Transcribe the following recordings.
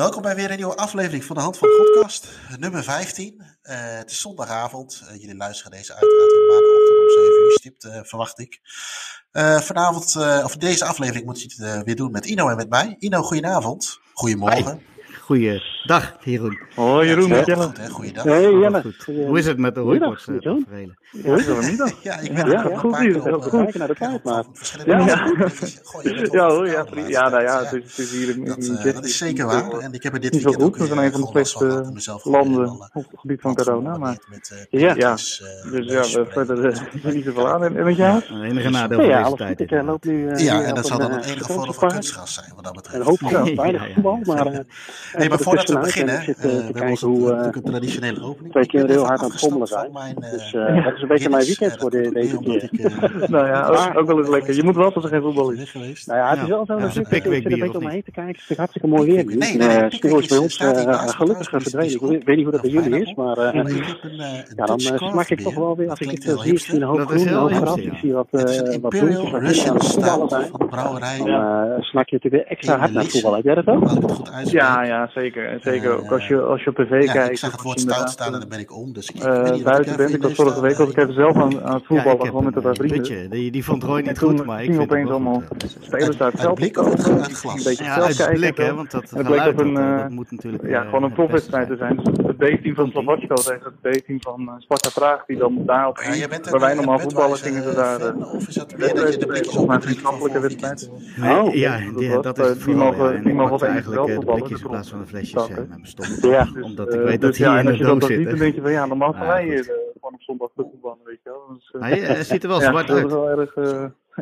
Welkom bij weer een nieuwe aflevering van de Hand van de Podcast, nummer 15. Uh, het is zondagavond. Uh, jullie luisteren deze uiteraard in maandagochtend om 7 uur stipt, uh, verwacht ik. vanavond, of deze aflevering moet je het weer doen met Ino en met mij. Ino, goedenavond. Goedemorgen. Goeiedag, Jeroen. Hoi Jeroen, met Jelle. Goed, hè? Goeiedag. Hey Jelle. Hoe is het met de hooibox? Ja, goedemiddag. Ja, ik ben ja, goed hier. Heel goed. naar de tijd, maar. Ja, ja, hoor, ja, ja, nou ja, het is, het is hier in dat, dat is zeker waar. En ik heb er dit weekend ook We zijn een van de beste landen op het gebied van corona. Maar ja, ja. Dus ja, we verder niet zoveel aan. En met jou? Enige nadeel van deze tijd. Ik loop nu. Ja, en dat zal dan het enige voordeel van kunstgras zijn, wat dat betreft. En hoop weinig voetbal, maar. Nee, maar voordat we beginnen, zit te kijken hoe een traditionele opening. Twee keer heel hard aan het schommelen zijn. Dus dat is een beetje mijn weekend voor deze keer. Nou ja, ook wel eens lekker. Je moet wel als er geen voetbal is. Nou ja, het is wel zo dat ik zit een beetje om me heen te kijken. Het is hartstikke mooi weer nu. Sneeuw is bij ons gelukkig verdwenen. Ik weet niet hoe dat bij jullie is, maar ja, dan smaak ik toch wel weer als ik het zie. Ik zie een hoop groen, een hoop gras. Ik zie wat bloemetjes. Dan snak je natuurlijk extra hard naar voetbal. Heb jij dat ook? Ja, ja, zeker. Zeker ook als je, als je op tv kijkt. Ik zag het woord stout staan en dan ben ik om. Dus ik buiten ben ik was vorige week, was ik even zelf aan, aan het voetballen, ja, gewoon met een paar vrienden. Die, die vond Roy niet goed, maar ik vind opeens allemaal spelers uit het veld. blik of het glas? Een beetje ja, uit blik, hè, want dat het bleek op een, dat moet natuurlijk... Ja, gewoon een profwedstrijd te zijn. Dus het B-team van Slovatsko tegen het B-team van Sparta Praag, die dan daar op waar wij normaal voetballen, gingen ze daar... Of is dat meer dat je de blikjes op een vriendschappelijke wedstrijd? Ja, dat is Die mogen die mogen eigenlijk de blikjes in plaats van de flesjes Ja, omdat ik weet dat hier in de doos zit. Dan denk je van ja, normaal gaan wij hier gewoon op zondag voetballen, weet je wel. Hij ziet er wel zwart uit. wel erg,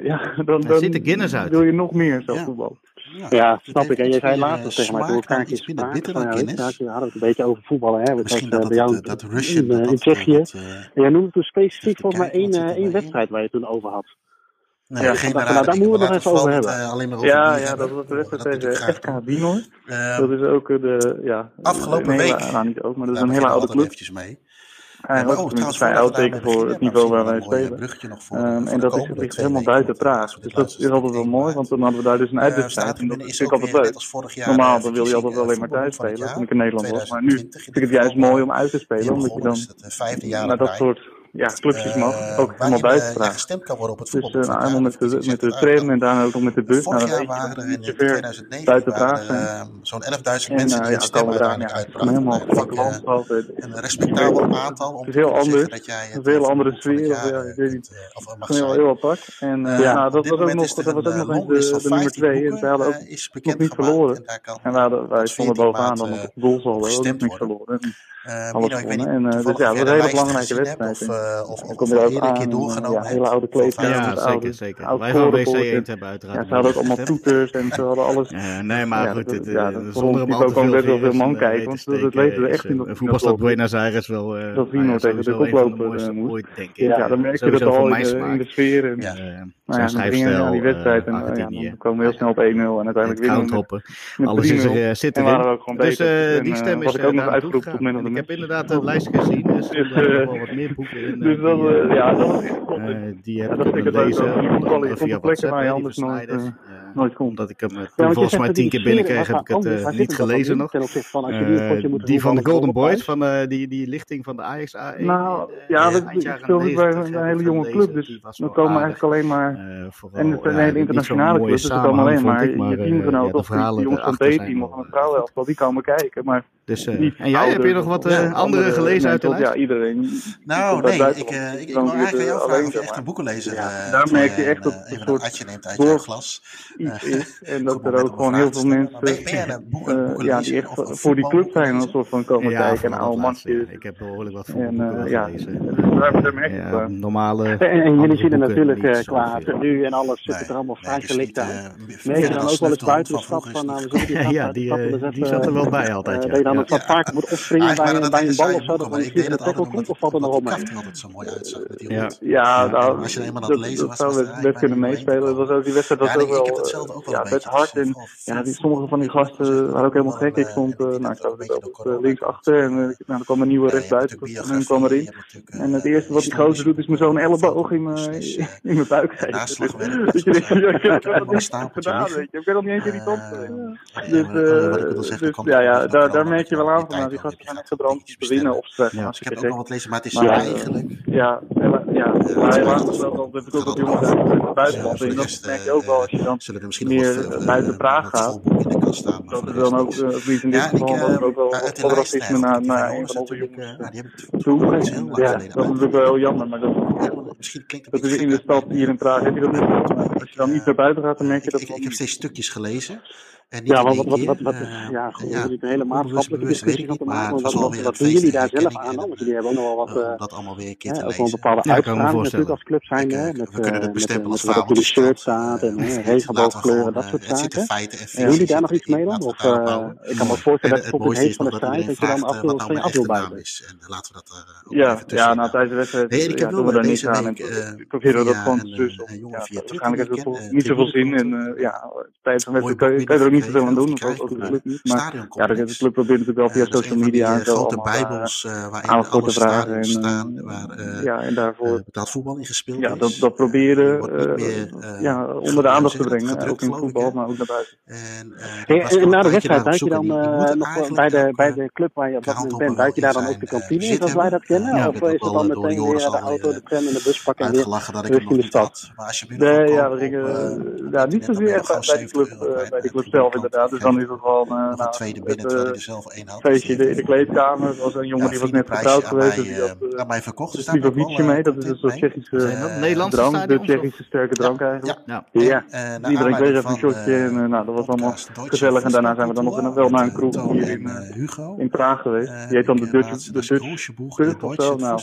ja, dan, dan ziet er Guinness uit. wil je nog meer zo voetbal. Ja, ja snap ik. En je zei later tegen mij, toen we elkaar keer spraken, van, ja, we hadden het een beetje over voetballen. Hè. Misschien dat, bij jou dat Russian, in, Tsjechië. Jij noemde toen specifiek volgens mij één, één wedstrijd waar je toen over had. Nee, ja, geen nou, daar moeten we nog even over hebben. Uh, alleen maar over ja, ja, dat was de wedstrijd tegen FK Dinor. dat is ook de, ja... Afgelopen week. Nou, niet ook, maar dat is een hele oude club. eventjes mee. Eigenlijk oh, trouwens, vrij oud teken voor het niveau waar wij spelen. Um, en dat is ligt helemaal buiten Praag. Dus dat is altijd wel mooi, want dan hadden we daar dus een uitwedstrijd. En dat is natuurlijk altijd leuk. Normaal dan wil je altijd wel alleen maar thuis spelen, toen ik in Nederland was. Maar nu vind ik het juist mooi om uit te spelen, omdat je dan naar dat soort ja, clubjes mag. Uh, ook helemaal buiten uh, gestemd kan worden op het voetbal. Dus helemaal met de, met de tram en daarna ook nog met de bus. Vorig jaar waren er in 2009 buiten zo'n 11.000 mensen die hun stem uiteindelijk. Helemaal vlak land Een respectabel aantal. Het is heel anders. Een veel andere sfeer. Ik weet niet. Heel, heel apart. En ja, dat was ook nog, de nummer 2. En wij hadden ook nog niet verloren. En wij stonden bovenaan dan op het doelsaldo. Ook niet verloren. Uh, alles Mino, gewonnen. En, uh, dus ja, dat was een hele belangrijke wedstrijd. Of, uh, of, of, of je een keer doorgenomen ja, hele oude kleedkamer. Ja, zeker, oude, zeker. Oude Wij van WC 1 hebben uiteraard. Ja, ze hadden ook allemaal toeters en ze hadden alles. Ja, nee, maar ja, goed, dit, ja, zonder hem al te veel best wel veel man kijken, want dat weten we echt niet. En voetbalstad Buenos Aires wel... Dat Vino tegen de koploper moest. Ja, dan merk je dat al in de sfeer. Nou ja, dan gingen we die wedstrijd en dan komen we heel snel op 1-0 en uiteindelijk winnen we. Alles is er, zit erin. Dus die stem is ook nog uitgeroepen op Ik heb inderdaad het lijstje gezien, dus er zijn wel wat meer boeken in. Dus dat, ja, dat Die heb ik kunnen lezen via WhatsApp, die Snijders nooit komt. Dat ik hem ja, volgens mij tien keer binnenkreeg, heb ik het uh, niet gelezen nog. Van uh, die van de Golden Boys, van uh, die, die lichting van de Ajax A1. Nou, ja, dat speelde bij een hele jonge club, dus dan komen eigenlijk alleen maar... En het is een hele internationale club, dus er komen alleen maar je teamgenoten of de jongens van B-team of van het vrouwenelftal, die komen kijken, maar... Dus, en jij, heb je nog wat andere gelezen uit de lijst? Ja, iedereen. Nou, nee, ik wil eigenlijk aan jou vragen of je echt een boeken lezen. Daar merk je echt op een soort doorglas iets is. En dat er ook gewoon heel veel mensen uh, ja, die echt voor die club zijn een soort van komen ja, kijken. En oude mannetjes. Ik heb behoorlijk wat uh, ja, gelezen. Ja, normale En, jullie zien er natuurlijk uh, qua tenue en alles zit er allemaal vrij gelikt aan. Nee, je dan ook wel eens buiten de stad van, nou Ja, die, zat er wel bij altijd. Ben je dan het vaak moet opspringen bij, bij een bal of zo, dat dan via de tackle komt, of valt er nog op altijd zo mooi uitzag Ja, ja nou, als je eenmaal aan het lezen was, dat zou best kunnen meespelen. Dat was ook die wedstrijd was ook wel, ja, best hard en ja, sommige van die gasten waren ook helemaal gek. Ik stond, nou, ik zat ook links achter en nou, er kwam een nieuwe rechtsbuiten en dan kwam erin. En het eerste wat die gozer doet is me zo'n elleboog in mijn buik geven. Dat je denkt, ik heb dat niet gedaan, weet je. Ik ben nog niet eens in die top Dus ja, ja daar merk je wel aan van, die gasten zijn echt gebrand te winnen of te Ik heb ook nog wat lezen, maar het is eigenlijk... Ja, ja, maar helaas dat heb ik ook jongens uit het buitenland in. Dat merk je ook wel als je dan meer buiten Praag gaat. Dat er dan ook, wie in dit geval, dat ook wel racisme naar een van onze jongens toe. Ja, dat is natuurlijk wel heel jammer, maar dat Misschien klinkt het dat is in de stad hier in Praag heb je dat niet. Als je dan niet naar buiten gaat, dan merk je dat... Ik heb steeds stukjes gelezen. En ja, wat, wat, wat, wat, uh, ja, goed, ja, een hele maatschappelijke discussie van te maken. Wat, wat, wat doen jullie daar zelf aan? Want jullie hebben ook nog wel wat... Uh, dat allemaal weer een keer te lezen. Ook bepaalde ja, uitstraling natuurlijk als club zijn. Hè, met, we kunnen het bestempelen als wat op de shirt staat en regenboogkleuren, dat soort zaken. Hebben jullie daar nog iets mee dan? Of ik kan me voorstellen dat het op het heet van de strijd dat je dan af wil van af wil buiten. Laten we dat Ja, ja, nou tijdens de wedstrijd doen we daar niets aan. Ik probeer dat gewoon te. Waarschijnlijk heeft het niet zoveel zin en ja, tijdens een wedstrijd kan je er ook niet zoveel aan doen. Ook de club niet. Maar ja, de club probeert natuurlijk wel via social media en zo. Grote bijbels waarin alle vragen staan. Waar ja, en daarvoor betaald voetbal in gespeeld Ja, dat, dat proberen ja, onder de aandacht te brengen. Ook in voetbal, maar ook naar buiten. En na de wedstrijd, duik je dan nog bij de, bij de club waar je op dat moment bent, duik je daar dan ook de kantine in, zoals wij dat kennen? Of is het dan meteen weer de auto, de tram en de bus pakken en weer richting de stad? Nee, ja, we gingen ja, niet zozeer echt bij de club, bij de club zelf inderdaad. Dus dan is het gewoon uh, nou, tweede binnen terwijl hij er zelf één had. Feestje in de kleedkamer. Er was een jongen die was net getrouwd geweest. Die had mij verkocht. Dus Slivovici mee. Dat is een soort Tsjechische drank. De Tsjechische sterke drank eigenlijk. Ja. Ja. Iedereen kreeg even een shotje. En nou, dat was allemaal gezellig. En daarna zijn we dan nog wel naar een kroeg hier in, in Praag geweest. Die heet dan de Dutch, de Dutch Pub of zo. Nou,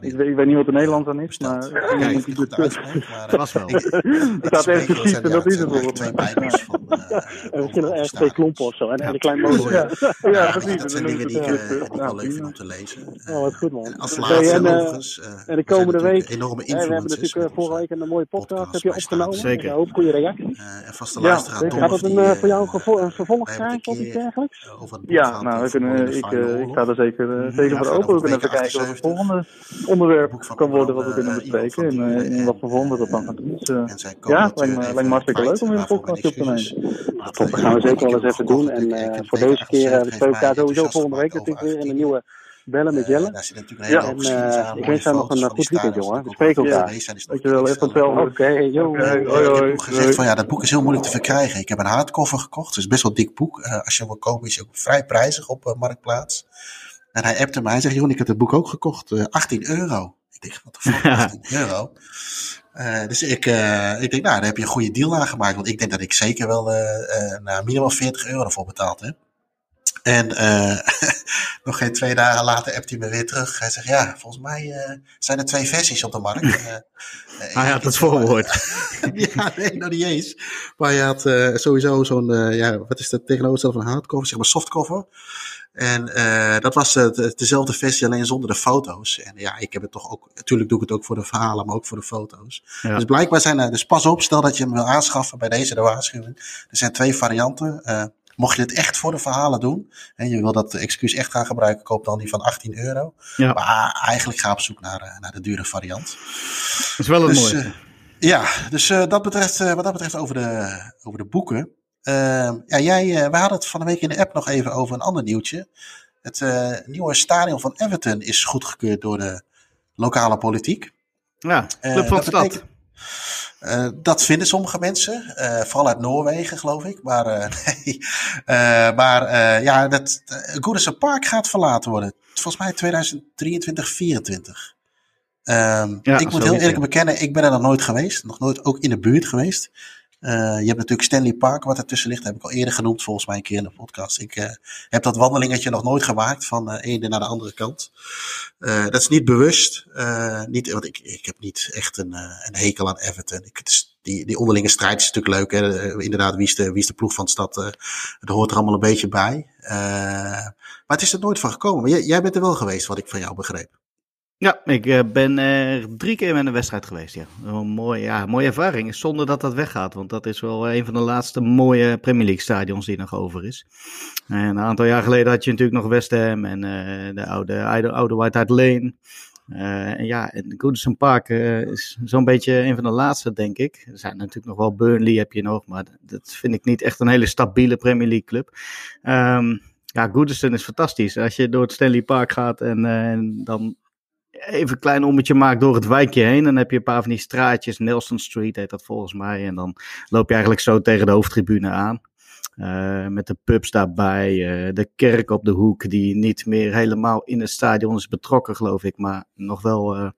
ik, weet, ik weet niet wat de Nederlands aan is, maar die de Dutch... Dat was wel. Er staat ergens precies en dat is het volgens mij. Er misschien ergens twee klompen of zo. En een klein motor. Ja, ja, precies. Dat zijn dingen die ik wel leuk vind om te lezen. Oh, wat goed man. Als laatste. En de komende week... Enorme We hebben natuurlijk vorige week een mooie podcast heb je opgenomen. Zeker. Een goede reactie. En vaste luisteraar Gaat dat een voor jou een vervolg krijgen of iets dergelijks? Ja, nou, we kunnen, ik, ik ga er zeker, zeker voor open. We kunnen even kijken wat het volgende onderwerp kan worden wat we kunnen bespreken. En wat voor volgende dat dan gaat doen. Dus ja, lijkt me hartstikke leuk om weer een podcast op te nemen. Dat gaan we zeker wel eens even doen. En uh, voor deze keer uh, spreken we elkaar sowieso volgende week natuurlijk weer in een nieuwe Bellen met Jelle. daar zit natuurlijk een hele ja. En, ik wens jou nog een goed weekend, jongen. We spreken elkaar. Dankjewel, even hetzelfde. Oké, joh. Ik heb gezegd van ja, dat boek is heel moeilijk te verkrijgen. Ik heb een hardcover gekocht. Het is best wel dik boek. Uh, als je wil kopen is het ook vrij prijzig op uh, Marktplaats. En hij appte me. Hij zegt, joh, ik heb het boek ook gekocht. Uh, 18 euro. Ik denk, wat de fuck, 18 euro? Uh, dus ik, uh, ik denk, nou, daar heb je een goede deal aan gemaakt. Want ik denk dat ik zeker wel uh, minimaal 40 euro voor betaald heb. En nog geen twee dagen later appt hij me weer terug. Hij zegt, ja, volgens mij zijn er twee versies op de markt. hij had het voorwoord. ja, nee, nog niet eens. Maar je had sowieso zo'n, ja, wat is dat tegenovergestelde van hardcover? Zeg maar softcover. En uh, dat was uh, dezelfde versie, alleen zonder de foto's. En ja, ik heb het toch ook, natuurlijk doe ik het ook voor de verhalen, maar ook voor de foto's. Ja. Dus blijkbaar zijn er, dus pas op, stel dat je hem wil aanschaffen bij deze de waarschuwing. Er zijn twee varianten. Uh, mocht je het echt voor de verhalen doen, en je wil dat excuus echt gaan gebruiken, koop dan die van 18 euro. Ja. Maar eigenlijk ga op zoek naar, naar de dure variant. Dat is wel een dus, mooie. ja, dus dat betreft, wat dat betreft over de, over de boeken. Uh, ja, jij, uh, we hadden het van de week in de app nog even over een ander nieuwtje. Het uh, nieuwe stadion van Everton is goedgekeurd door de lokale politiek. Ja, Club van de Stad. Dat vinden sommige mensen, vooral uit Noorwegen geloof ik. Maar, nee. maar ja, dat Goodison Park gaat verlaten worden. Volgens mij 2023, 2024. Um, ja, ik moet heel eerlijk bekennen, ik ben er nog nooit geweest. Nog nooit ook in de buurt geweest. Uh, je hebt natuurlijk Stanley Park, wat ertussen ligt. Dat heb ik al eerder genoemd, volgens mij een keer in de podcast. Ik uh, heb dat wandelingetje nog nooit gemaakt van de ene naar de andere kant. Dat is niet bewust. niet, want ik, ik heb niet echt een, een hekel aan Everton. Ik, die, die onderlinge strijd is natuurlijk leuk. Hè? inderdaad, wie is, de, wie is de ploeg van de stad? dat hoort er allemaal een beetje bij. maar het is er nooit van gekomen. Jij, jij bent er wel geweest, wat ik van jou begreep. Ja, ik ben er drie keer met een wedstrijd geweest. Ja. Een mooie, ja, mooie ervaring. Zonder dat dat weggaat. Want dat is wel een van de laatste mooie Premier League stadions die nog over is. En een aantal jaar geleden had je natuurlijk nog West Ham en de oude, oude, White Hart Lane. Uh, en ja, Goodison Park is zo'n beetje een van de laatste, denk ik. Er zijn natuurlijk nog wel Burnley heb je nog, maar dat vind ik niet echt een hele stabiele Premier League club. Um, ja, Goodison is fantastisch. Als je door het Stanley Park gaat en, en dan even een klein ommetje maakt door het wijkje heen, dan heb je een paar van die straatjes, Nelson Street heet dat volgens mij. En dan loop je eigenlijk zo tegen de hoofdtribune aan. Uh, met de pubs daarbij, uh, de kerk op de hoek, die niet meer helemaal in het stadion is betrokken, geloof ik, maar nog wel uh,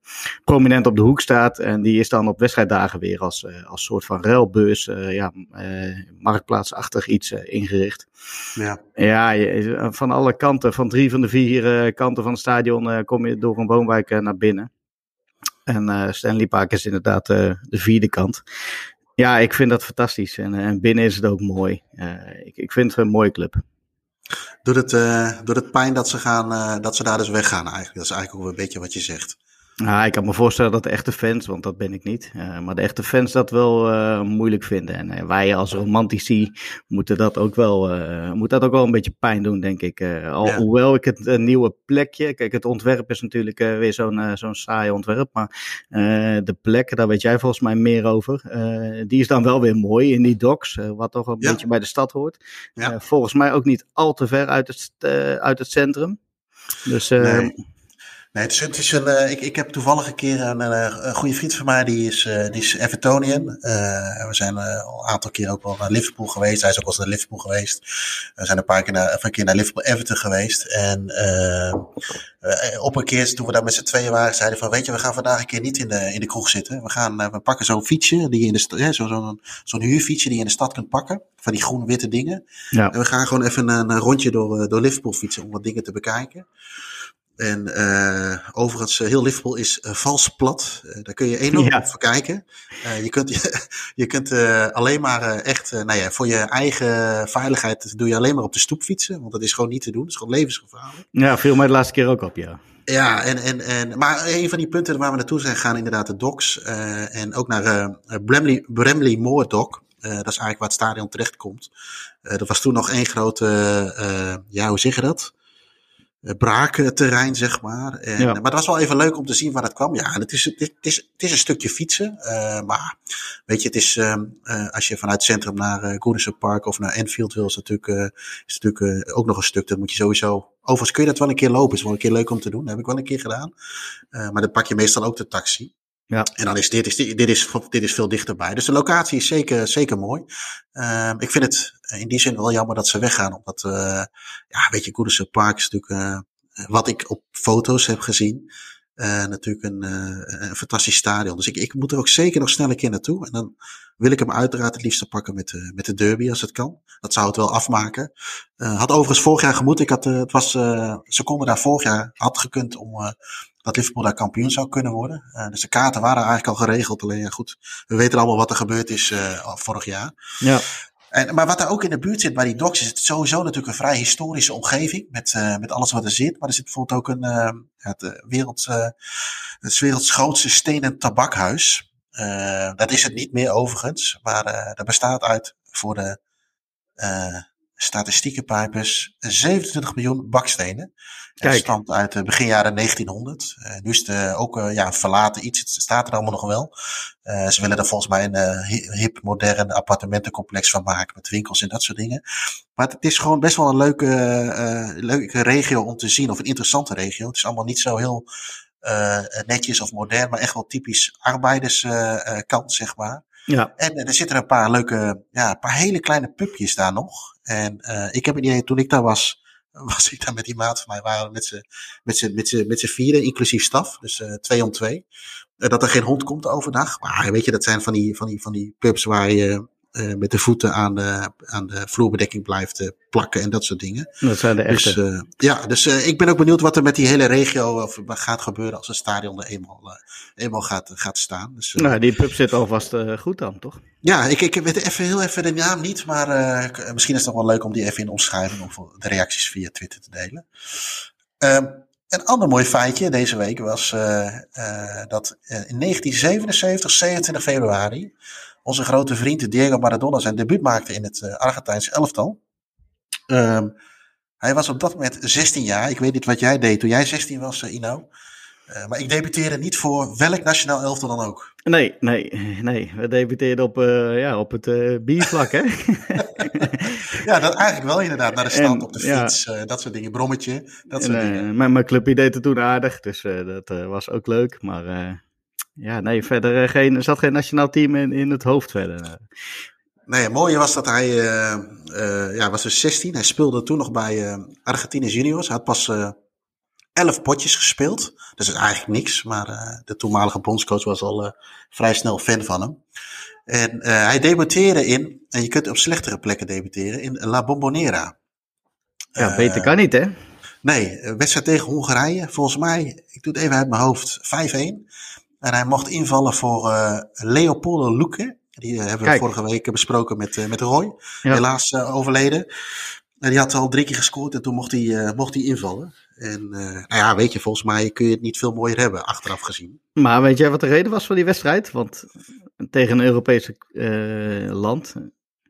prominent op de hoek staat. En die is dan op wedstrijddagen weer als, als soort van ruilbeurs, ja, marktplaatsachtig iets ingericht. Ja, ja je, van alle kanten, van drie van de vier kanten van het stadion, kom je door een woonwijk naar binnen. En Stanley Park is inderdaad de vierde kant. Ja, ik vind dat fantastisch. En, eh, en binnen is het ook mooi. Uh, ik, ik vind het een mooie club. Doet het, uh, doet het pijn dat ze, gaan, dat ze daar dus weggaan eigenlijk? Dat is eigenlijk ook een beetje wat je zegt. Nou, ik kan me voorstellen dat de echte fans, want dat ben ik niet, uh, maar de echte fans dat wel uh, moeilijk vinden. En uh, wij als romantici moeten dat ook wel, moet dat ook wel een beetje pijn doen, denk ik. al, ja. Hoewel ik het een nieuwe plekje, kijk, het ontwerp is natuurlijk weer zo'n zo'n saai ontwerp, maar de plek, daar weet jij volgens mij meer over, die is dan wel weer mooi in die docks, wat toch een ja. beetje bij de stad hoort. Ja. volgens mij ook niet al te ver uit het, uit het centrum. Dus nee. Nee, het is, het is een, uh, ik, ik heb toevallig een keer een, een, een goede vriend van mij, die is, uh, die is Evertonian. Uh, we zijn al een aantal keer ook wel naar Liverpool geweest. Hij is ook wel eens naar Liverpool geweest. We zijn een paar keer naar, een keer naar Liverpool Everton geweest. En op een keer toen we daar met z'n tweeën waren, zeiden van, weet je, we gaan vandaag een keer niet in de, in de kroeg zitten. We gaan, we pakken zo'n fietsje, die in de ja, zo'n zo zo'n huurfietsje die je in de stad kunt pakken. Van die groen-witte dingen. Ja. En we gaan gewoon even een, een rondje door, door Liverpool fietsen om wat dingen te bekijken. En uh, overigens, heel Liverpool is uh, vals plat. Uh, daar kun je enorm ja. op verkijken. je kunt, je, je kunt alleen maar echt, nou ja, voor je eigen veiligheid doe je alleen maar op de stoep fietsen. Want dat is gewoon niet te doen. Dat is gewoon levensgevaarlijk. Ja, viel mij de laatste keer ook op, ja. Ja, en, en, en, maar een van die punten waar we naartoe zijn gaan, inderdaad de docks. en ook naar Bramley, Bramley Moor Dock. dat is eigenlijk waar het stadion terecht komt. dat was toen nog één grote, ja, hoe zeg je dat? Eh, braakterrein, zeg maar. En, Maar dat was wel even leuk om te zien waar het kwam. Ja, het is, het is, het is een stukje fietsen. Uh, maar weet je, het is, uh, als je vanuit het centrum naar uh, Park of naar Enfield wil, is natuurlijk, is het natuurlijk ook nog een stuk. Dat moet je sowieso. Overigens kun je dat wel een keer lopen. Is wel een keer leuk om te doen. Dat heb ik wel een keer gedaan. maar dan pak je meestal ook de taxi. Ja. En dan is dit, is, dit, is, dit is veel dichterbij. Dus de locatie is zeker, zeker mooi. Uh, ik vind het in die zin wel jammer dat ze weggaan. Omdat, uh, ja, weet je, Goederse Park is natuurlijk, uh, wat ik op foto's heb gezien, uh, natuurlijk een, een, fantastisch stadion. Dus ik, ik moet er ook zeker nog snel een keer naartoe. En dan wil ik hem uiteraard het liefst pakken met, de met de derby als het kan. Dat zou het wel afmaken. had overigens vorig jaar gemoet. Ik had, het was, ze konden daar vorig jaar, had gekund om dat Liverpool daar kampioen zou kunnen worden. Uh, dus de kaarten waren eigenlijk al geregeld. Alleen ja, goed, we weten allemaal wat er gebeurd is uh, vorig jaar. Ja. En, maar wat er ook in de buurt zit bij die docks, is het sowieso natuurlijk een vrij historische omgeving. Met, uh, met alles wat er zit. Maar er zit bijvoorbeeld ook een, het, wereld, het werelds grootste stenen tabakhuis. dat is het niet meer overigens. Maar dat bestaat uit voor de statistiekenpijpers 27 miljoen bakstenen. Kijk. Het stamt uit uh, begin jaren 1900. Uh, nu is het uh, ook ja, een verlaten iets. Het staat er allemaal nog wel. ze willen er volgens mij een hip, modern appartementencomplex van maken. Met winkels en dat soort dingen. Maar het is gewoon best wel een leuke, leuke regio om te zien. Of een interessante regio. Het is allemaal niet zo heel netjes of modern. Maar echt wel typisch arbeiderskant, zeg maar. Ja. En er zitten een paar leuke, ja, een paar hele kleine pupjes daar nog. En ik heb het idee, toen ik daar was, was ik daar met die maat van mij, waren we met z'n, met z'n, met z'n, met z'n vieren, inclusief staf, dus uh, twee om twee. Uh, dat er geen hond komt overdag. Maar weet je, dat zijn van die, van die, van die pubs waar je met de voeten aan de, aan de vloerbedekking blijft plakken en dat soort dingen. Dat zijn de echte. Dus, ja, dus ik ben ook benieuwd wat er met die hele regio of, gaat gebeuren als het stadion er eenmaal, eenmaal gaat, gaat staan. Dus, nou, die pub zit alvast goed dan, toch? Ja, ik, ik weet even heel even de naam niet, maar misschien is het nog wel leuk om die even in omschrijving of de reacties via Twitter te delen. Ehm, een ander mooi feitje deze week was uh, uh, dat in 1977, 27 februari, onze grote vriend Diego Maradona zijn debuut maakte in het uh, Argentijnse elftal. Um, hij was op dat moment 16 jaar. Ik weet niet wat jij deed toen jij 16 was, Ino. Uh, maar ik debuteerde niet voor welk nationaal elftal dan ook. Nee, nee, nee. We debuteerden op, uh, ja, op het uh, biervlak, hè? ja, dat eigenlijk wel inderdaad. Naar de stand op de fiets, ja. dat soort dingen. Brommetje, dat soort en, dingen. Mijn, mijn clubje deed het toen aardig, dus dat was ook leuk. Maar ja, nee, verder geen, er zat geen nationaal team in, in het hoofd verder. Nee, het mooie was dat hij, ja, was dus 16. Hij speelde toen nog bij Argentinië Juniors. Hij had pas elf potjes gespeeld. Dus is eigenlijk niks. Maar uh, de toenmalige bondscoach was al uh, vrij snel fan van hem. En uh, hij debuteerde in, en je kunt op slechtere plekken debuteren, in La Bombonera. Ja, beter kan niet, hè? Nee, wedstrijd tegen Hongarije. Volgens mij, ik doe het even uit mijn hoofd, 5-1. En hij mocht invallen voor Leopoldo Luque. Die hebben we vorige week besproken met, met Roy. Ja. Helaas overleden. En die had al drie keer gescoord en toen mocht hij, mocht hij invallen. En uh, nou ja, weet je, volgens mij kun je het niet veel mooier hebben, achteraf gezien. Maar weet jij wat de reden was voor die wedstrijd? Want tegen een Europese uh, land.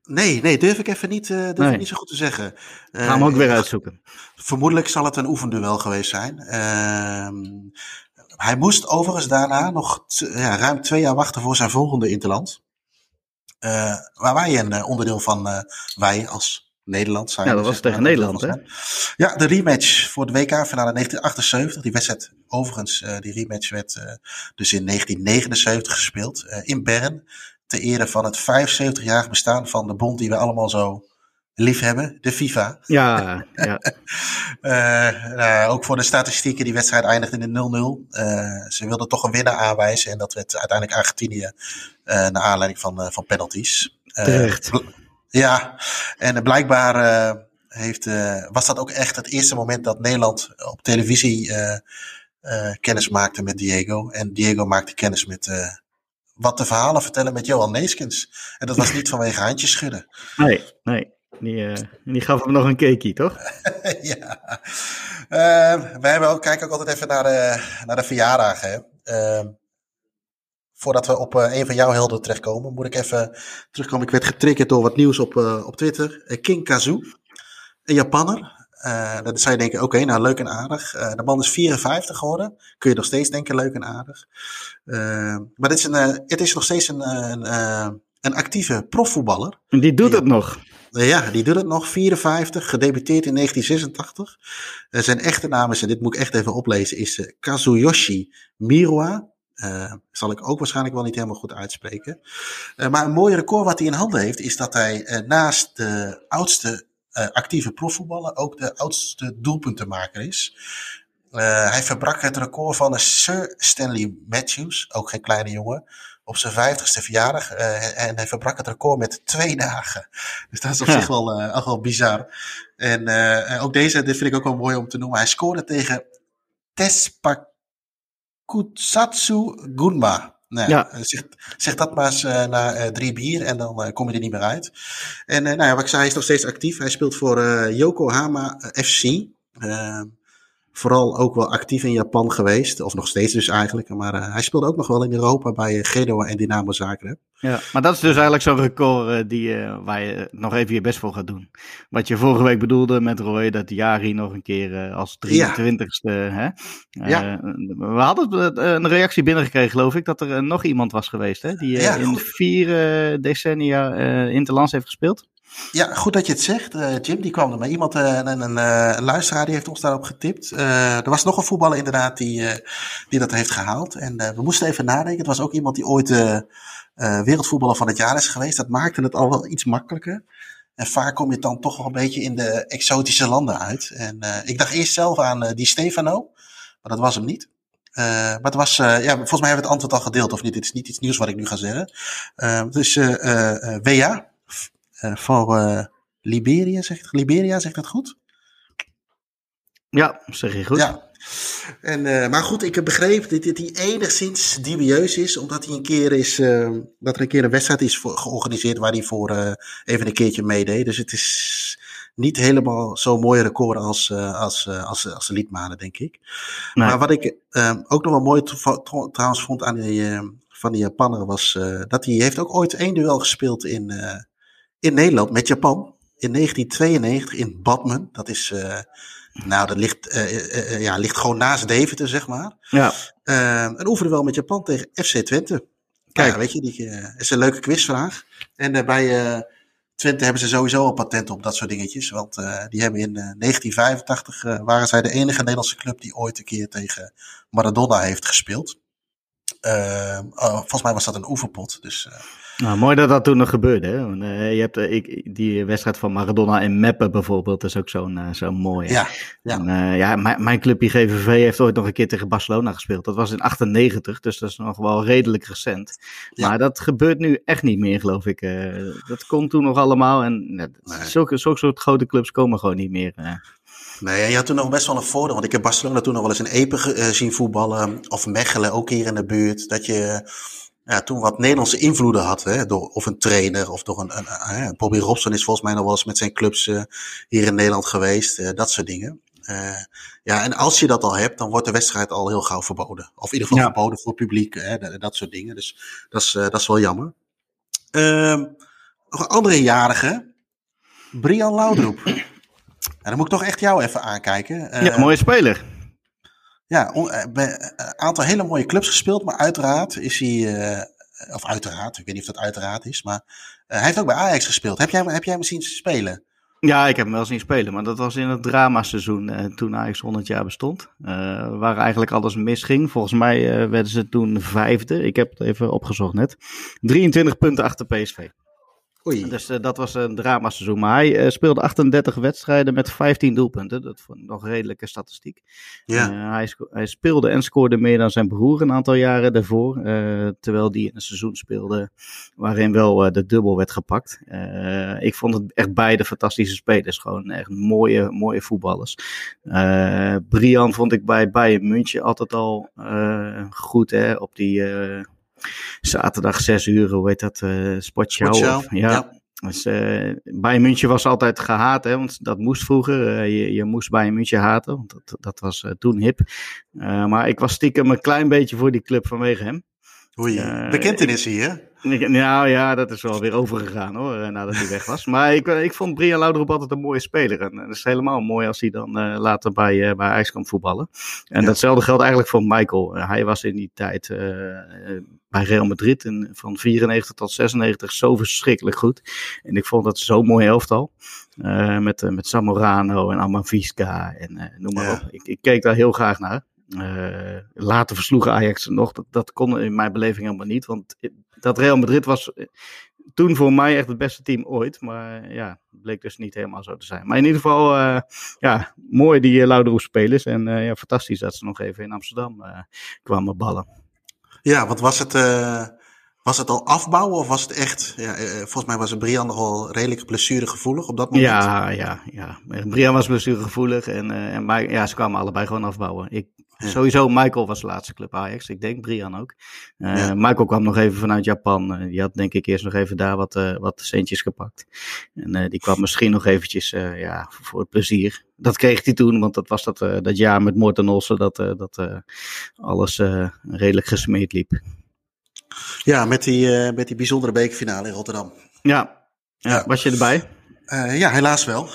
Nee, nee, durf ik even niet, uh, durf nee. ik niet zo goed te zeggen. Ga hem ook weer uitzoeken. Vermoedelijk zal het een oefenduel geweest zijn. Hij moest overigens daarna nog ja, ruim twee jaar wachten voor zijn volgende interland. waar wij een onderdeel van, wij als Nederland zijn. Ja, dat was tegen Nederland, hè? Ja, de rematch voor de WK-finale 1978. Die wedstrijd, overigens, uh, die rematch werd dus in 1979 gespeeld in Bern. Ter ere van het 75-jarig bestaan van de bond die we allemaal zo lief hebben, de FIFA. Ja, ja. nou, ook voor de statistieken, die wedstrijd eindigde in 0-0. ze wilden toch een winnaar aanwijzen en dat werd uiteindelijk Argentinië naar aanleiding van, van penalties. Terecht. Ja, en blijkbaar uh, heeft, uh, was dat ook echt het eerste moment dat Nederland op televisie uh, kennis maakte met Diego. En Diego maakte kennis met wat de verhalen vertellen met Johan Neeskens. En dat was niet vanwege handjes schudden. Nee, nee. Die, die gaf hem nog een cakeie, toch? ja. we hebben ook, kijken ook altijd even naar de, naar de verjaardagen. Hè voordat we op uh, een van jouw helden terechtkomen, moet ik even terugkomen. Ik werd getriggerd door wat nieuws op, uh, op Twitter. Uh, King Kazu, een Japanner. dan zou je denken, oké, okay, nou leuk en aardig. de man is 54 geworden. Kun je nog steeds denken, leuk en aardig. maar dit is een, het is nog steeds een, een, een actieve profvoetballer. En die doet het nog. Ja, die doet het nog. 54, gedebuteerd in 1986. zijn echte naam is, en dit moet ik echt even oplezen, is Kazuyoshi Miroa. Uh, zal ik ook waarschijnlijk wel niet helemaal goed uitspreken. Maar een mooi record wat hij in handen heeft, is dat hij naast de oudste actieve profvoetballer ook de oudste doelpuntenmaker is. hij verbrak het record van Sir Stanley Matthews, ook geen kleine jongen, op zijn vijftigste verjaardag. en hij verbrak het record met twee dagen. Dus dat is op ja. zich wel, uh, wel bizar. En uh, ook deze, dit vind ik ook wel mooi om te noemen. Hij scoorde tegen Tespak Kutsatsu Gunma. Nou, ja. zeg, zeg, dat maar eens uh, na uh, drie bier en dan uh, kom je er niet meer uit. En nou ja, wat ik zei, hij is nog steeds actief. Hij speelt voor Yokohama FC vooral ook wel actief in Japan geweest. Of nog steeds dus eigenlijk. Maar uh, hij speelde ook nog wel in Europa bij uh, Genoa en Dynamo Zagreb. Ja, maar dat is dus eigenlijk zo'n record uh, die, waar je nog even je best voor gaat doen. Wat je vorige week bedoelde met Roy, dat Jari nog een keer als 23ste... Hè? ja. We hadden een reactie binnengekregen, geloof ik, dat er nog iemand was geweest. Hè? Die ja, in vier decennia Interlands heeft gespeeld. Ja, goed dat je het zegt, uh, Jim. Die kwam er iemand, uh, een, uh, een, luisteraar, die heeft ons daarop getipt. er was nog een voetballer inderdaad die, die dat heeft gehaald. En we moesten even nadenken. Het was ook iemand die ooit wereldvoetballer van het jaar is geweest. Dat maakte het al wel iets makkelijker. En vaak kom je dan toch wel een beetje in de exotische landen uit. En ik dacht eerst zelf aan die Stefano, maar dat was hem niet. maar het was, ja, volgens mij hebben we het antwoord al gedeeld, of niet? Dit is niet iets nieuws wat ik nu ga zeggen. dus WA, voor Liberia, zegt Liberia, zegt dat goed? Ja, zeg je goed. Ja. En, maar goed, ik heb begrepen dat hij enigszins dubieus is, omdat hij een keer is, dat er een keer een wedstrijd is georganiseerd waar hij voor even een keertje meedeed. Dus het is niet helemaal zo'n mooie record als, als, als, als de Liedmanen, denk ik. Maar wat ik uh, ook nog wel mooi trouwens vond aan die, van die Japaner was dat hij heeft ook ooit één duel gespeeld in, in Nederland met Japan. In 1992 in Badmen. Dat is, nou, dat ligt, ja, ligt gewoon naast Deventer, zeg maar. Ja. een oefenduel met Japan tegen FC Twente. Kijk, ja, weet je, die is een leuke quizvraag. En bij Twente hebben ze sowieso al patent op dat soort dingetjes. Want die hebben in uh, 1985 uh, waren zij de enige Nederlandse club die ooit een keer tegen Maradona heeft gespeeld. Uh, volgens mij was dat een oefenpot. Dus, nou, mooi dat dat toen nog gebeurde. Hè? je hebt ik, die wedstrijd van Maradona en Meppen bijvoorbeeld, dat is ook zo'n zo'n mooie. Ja, ja. En, ja mijn, mijn clubje GVV heeft ooit nog een keer tegen Barcelona gespeeld. Dat was in 98, dus dat is nog wel redelijk recent. Ja. Maar dat gebeurt nu echt niet meer, geloof ik. dat komt toen nog allemaal. En zulke, zulke soort grote clubs komen gewoon niet meer. Nee, je had toen nog best wel een voordeel. Want ik heb Barcelona toen nog wel eens in Epen uh, zien voetballen. Of Mechelen, ook hier in de buurt. Dat je ja, toen wat Nederlandse invloeden had. Hè, door, of een trainer of door een, een, een, Bobby Robson is volgens mij nog wel eens met zijn clubs uh, hier in Nederland geweest. Uh, dat soort dingen. ja, en als je dat al hebt, dan wordt de wedstrijd al heel gauw verboden. Of in ieder geval ja. verboden voor het publiek. Hè, dat, dat, soort dingen. Dus dat is, dat is wel jammer. Ehm, nog een andere jarige. Brian Laudroep. En dan moet ik toch echt jou even aankijken. ja, mooie speler. Ja, een aantal hele mooie clubs gespeeld, maar uiteraard is hij, uh, of uiteraard, ik weet niet of dat uiteraard is, maar uh, hij heeft ook bij Ajax gespeeld. Heb jij, heb jij hem zien spelen? Ja, ik heb hem wel zien spelen, maar dat was in het dramaseizoen uh, toen Ajax 100 jaar bestond. waar eigenlijk alles misging. Volgens mij werden ze toen vijfde. Ik heb het even opgezocht net. 23 punten achter PSV. Oei. Dus uh, dat was een dramaseizoen. Maar hij uh, speelde 38 wedstrijden met 15 doelpunten. Dat vond ik nog redelijke statistiek. Ja. Uh, hij, hij, speelde en scoorde meer dan zijn broer een aantal jaren daarvoor. terwijl die in een seizoen speelde waarin wel de dubbel werd gepakt. ik vond het echt beide fantastische spelers. Gewoon echt mooie, mooie voetballers. Brian vond ik bij Bayern München altijd al goed hè, op die zaterdag 6 uur, hoe heet dat? Uh, Sportshow. Sportshow. ja. ja. Dus, uh, Bayern München was altijd gehaat, hè, want dat moest vroeger. Uh, je, je moest Bayern München haten, want dat, dat was uh, toen hip. maar ik was stiekem een klein beetje voor die club vanwege hem. Oei, bekentenis hier. Nou ja, dat is wel weer overgegaan hoor, eh, nadat hij weg was. Maar ik, eh, ik vond Brian Lauderop altijd een mooie speler. En het is helemaal mooi als hij dan uh, later bij, uh, bij IJskamp voetballen. En ja. datzelfde geldt eigenlijk voor Michael. Uh, hij was in die tijd bij Real Madrid van 94 tot 96 zo verschrikkelijk goed. En ik vond dat zo'n mooi elftal. met, met Samorano en Amavisca en noem maar ja. op. Ik, ik keek daar heel graag naar. Uh, later versloegen Ajax nog. Dat, dat kon in mijn beleving helemaal niet. Want dat Real Madrid was eh, toen voor mij echt het beste team ooit. Maar ja, bleek dus niet helemaal zo te zijn. Maar in ieder geval, uh, ja, mooi die uh, Lauderoes spelers. En uh, ja, fantastisch dat ze nog even in Amsterdam kwamen ballen. Ja, wat was het? Was het al afbouwen of was het echt? Ja, volgens mij was Brian nogal redelijk blessuregevoelig op dat moment. Ja, ja, ja. Brian was blessuregevoelig en, en maar, ja, ze kwamen allebei gewoon afbouwen. Ik, ja. Sowieso, Michael was de laatste club Ajax. Ik denk Brian ook. Uh, ja. Michael kwam nog even vanuit Japan. Uh, die had denk ik eerst nog even daar wat, uh, wat centjes gepakt. En die kwam misschien nog eventjes ja, voor het plezier. Dat kreeg hij toen, want dat was dat, dat jaar met Morten Olsen dat, dat alles redelijk gesmeed liep. Ja, met die, met die bijzondere bekerfinale in Rotterdam. Ja, ja. was je erbij? ja, helaas wel.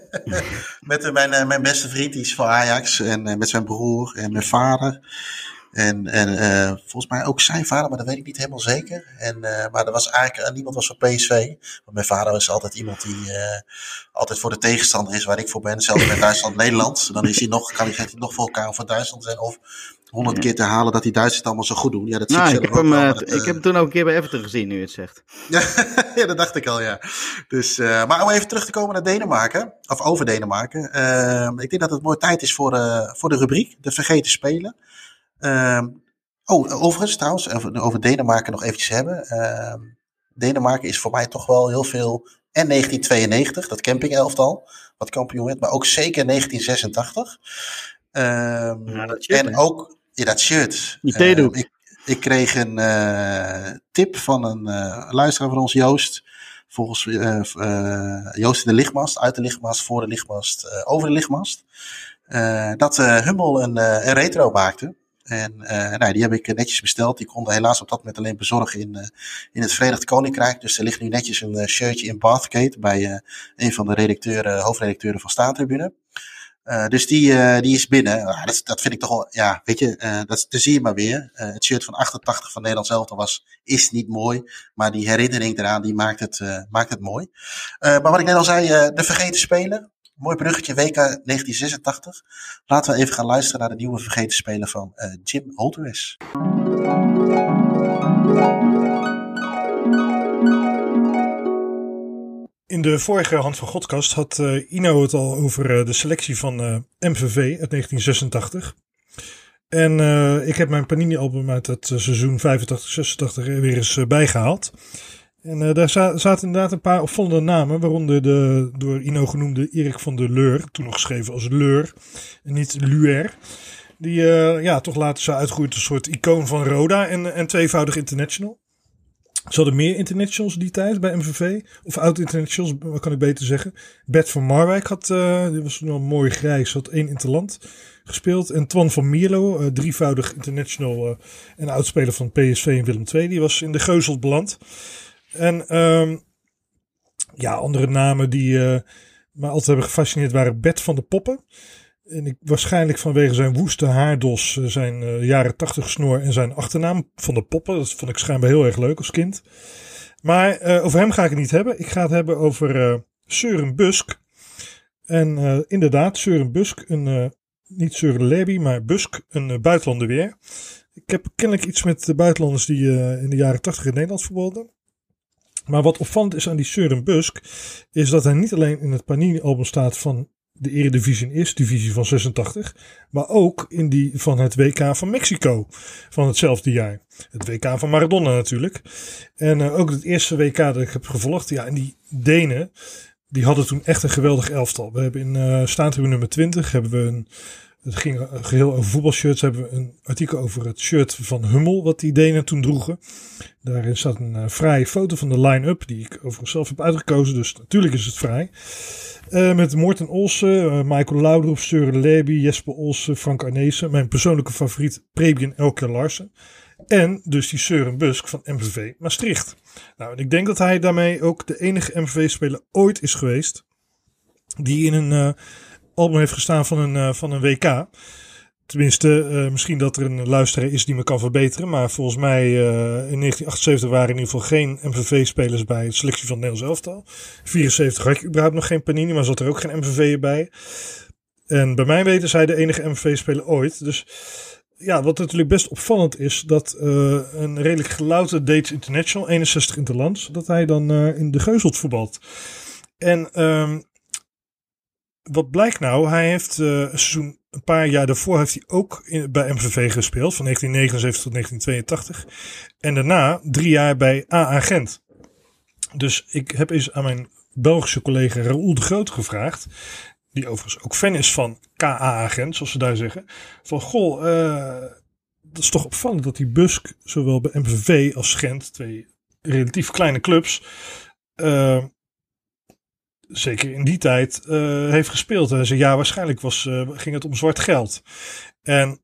met mijn, eh, mijn beste vriend, die is van Ajax. En uh, met zijn broer en mijn vader. En, en volgens mij ook zijn vader, maar dat weet ik niet helemaal zeker. En, maar er was eigenlijk niemand was van PSV. Want mijn vader is altijd iemand die altijd voor de tegenstander is waar ik voor ben. Zelfs met Duitsland-Nederland. Dan is hij nog, kan hij nog voor elkaar voor Duitsland zijn. Of honderd keer te halen dat die Duitsers het allemaal zo goed doen. Ja, dat zie nou, ik, ik heb hem, wel, het, ik heb hem toen ook een keer bij Everton gezien, nu je het zegt. ja, dat dacht ik al, ja. Dus, uh, maar om even terug te komen naar Denemarken, of over Denemarken. Uh, ik denk dat het mooi tijd is voor, uh, voor de rubriek, de vergeten spelen. oh, overigens trouwens, over Denemarken nog eventjes hebben. Denemarken is voor mij toch wel heel veel en 1992, dat camping-elftal, wat kampioen werd, maar ook zeker 1986. Um, ja, dat en ook in dat shirt. Die theedoek. ik, ik kreeg een uh, tip van een uh, luisteraar van ons, Joost. Volgens uh, Joost in de lichtmast, uit de lichtmast, voor de lichtmast, over de lichtmast. dat Hummel een, een retro maakte. En nou, die heb ik netjes besteld. Die konden helaas op dat moment alleen bezorgen in, in het Verenigd Koninkrijk. Dus er ligt nu netjes een shirtje in Bathgate bij een van de redacteuren, hoofdredacteuren van Staantribune. dus die, die is binnen. Ah, dat, dat vind ik toch wel, ja, weet je, dat, dat zie je maar weer. het shirt van 88 van Nederland zelf was, is niet mooi. Maar die herinnering eraan, die maakt het, maakt het mooi. maar wat ik net al zei, de vergeten spelen. Mooi bruggetje, WK 1986. Laten we even gaan luisteren naar de nieuwe vergeten speler van Jim Holteris. In de vorige Hand van Godkast had uh, Ino het al over uh, de selectie van MVV uit 1986. En ik heb mijn Panini-album uit het seizoen 85-86 weer eens bijgehaald. En daar zaten inderdaad een paar opvallende namen, waaronder de door Ino genoemde Erik van der Leur, toen nog geschreven als Leur en niet Luer. Die ja, toch later zou uitgroeien tot een soort icoon van Roda en, en tweevoudig international. Ze hadden meer internationals die tijd bij MVV. Of oud-internationals, kan ik beter zeggen. Bert van Marwijk had, uh, die was nog mooi grijs, had één interland gespeeld. En Twan van Mierlo, uh, drievoudig international uh, en oudspeler van PSV en Willem II, die was in de Geuzels beland. En um, ja, andere namen die me altijd hebben gefascineerd waren Bert van de Poppen. En ik, waarschijnlijk vanwege zijn woeste haardos, eh, zijn uh, jaren tachtig snor en zijn achternaam van de Poppen. Dat vond ik schijnbaar heel erg leuk als kind. Maar uh, over hem ga ik het niet hebben. Ik ga het hebben over Søren Busk. En inderdaad, Søren Busk, een, niet Søren Leby, maar Busk, een buitenlander weer. Ik heb kennelijk iets met de buitenlanders die in de jaren tachtig in Nederland voetbalden. Maar wat opvallend is aan die Søren Busk, is dat hij niet alleen in het Panini-album staat van de Eredivisie Eerste Divisie van 86, maar ook in die van het WK van Mexico van hetzelfde jaar. Het WK van Maradona natuurlijk. En uh, ook het eerste WK dat ik heb gevolgd, ja, en die Denen, die hadden toen echt een geweldig elftal. We hebben in uh, nummer 20 hebben we een het ging geheel over voetbalshirts. Hebben we een artikel over het shirt van Hummel, wat die Denen toen droegen. Daarin staat een uh, fraaie foto van de line-up, die ik overigens zelf heb uitgekozen. Dus natuurlijk is het vrij. Uh, met Morten Olsen, Michael Laudrup, Søren Leby, Jesper Olsen, Frank Arnezen. Mijn persoonlijke favoriet, Prebien Elke Larsen. En dus die Søren Busk van MVV Maastricht. Nou, en ik denk dat hij daarmee ook de enige MVV-speler ooit is geweest. Die in een album heeft gestaan van een, uh, van een WK. Tenminste, uh, misschien dat er een luisteraar is die me kan verbeteren. Maar volgens mij uh, in 1978 waren in ieder geval geen MVV-spelers bij de selectie van het Nederlands elftal. 74 had je überhaupt nog geen Panini, maar zat er ook geen MVV bij. En bij mij weten zij de enige MVV-speler ooit. Dus ja, wat natuurlijk best opvallend is, dat een redelijk gelouterde Dates International, 61 interlands, dat hij dan in de Geuzelt voetbalt. En um, wat blijkt nou? Hij heeft uh, een seizoen, een paar jaar daarvoor heeft hij ook bij MVV gespeeld, van 1979 tot 1982. En daarna drie jaar bij AA Gent. Dus ik heb eens aan mijn Belgische collega Raoul de Groot gevraagd, die overigens ook fan is van KA Gent, zoals ze daar zeggen. Van goh, uh, dat is toch opvallend dat die Busk zowel bij MVV als Gent, twee relatief kleine clubs, uh, zeker in die tijd, uh, heeft gespeeld. En zei ja, waarschijnlijk was, uh, ging het om zwart geld. En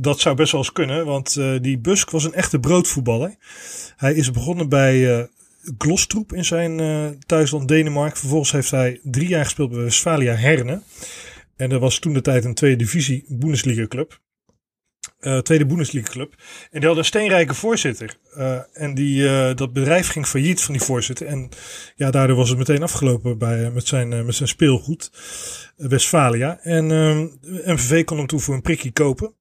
dat zou best wel eens kunnen, want uh, die Busk was een echte broodvoetballer. Hij is begonnen bij Glostroep in zijn thuisland Denemarken. Vervolgens heeft hij drie jaar gespeeld bij Westfalia Herne. En dat was toen de tijd een tweede divisie Bundesliga club uh, tweede Bundesliga club. En die hadden een steenrijke voorzitter. Uh, en die, uh, dat bedrijf ging failliet van die voorzitter. En ja, daardoor was het meteen afgelopen bij, met, zijn, met zijn speelgoed. Westfalia. En MVV kon hem toen voor een prikje kopen.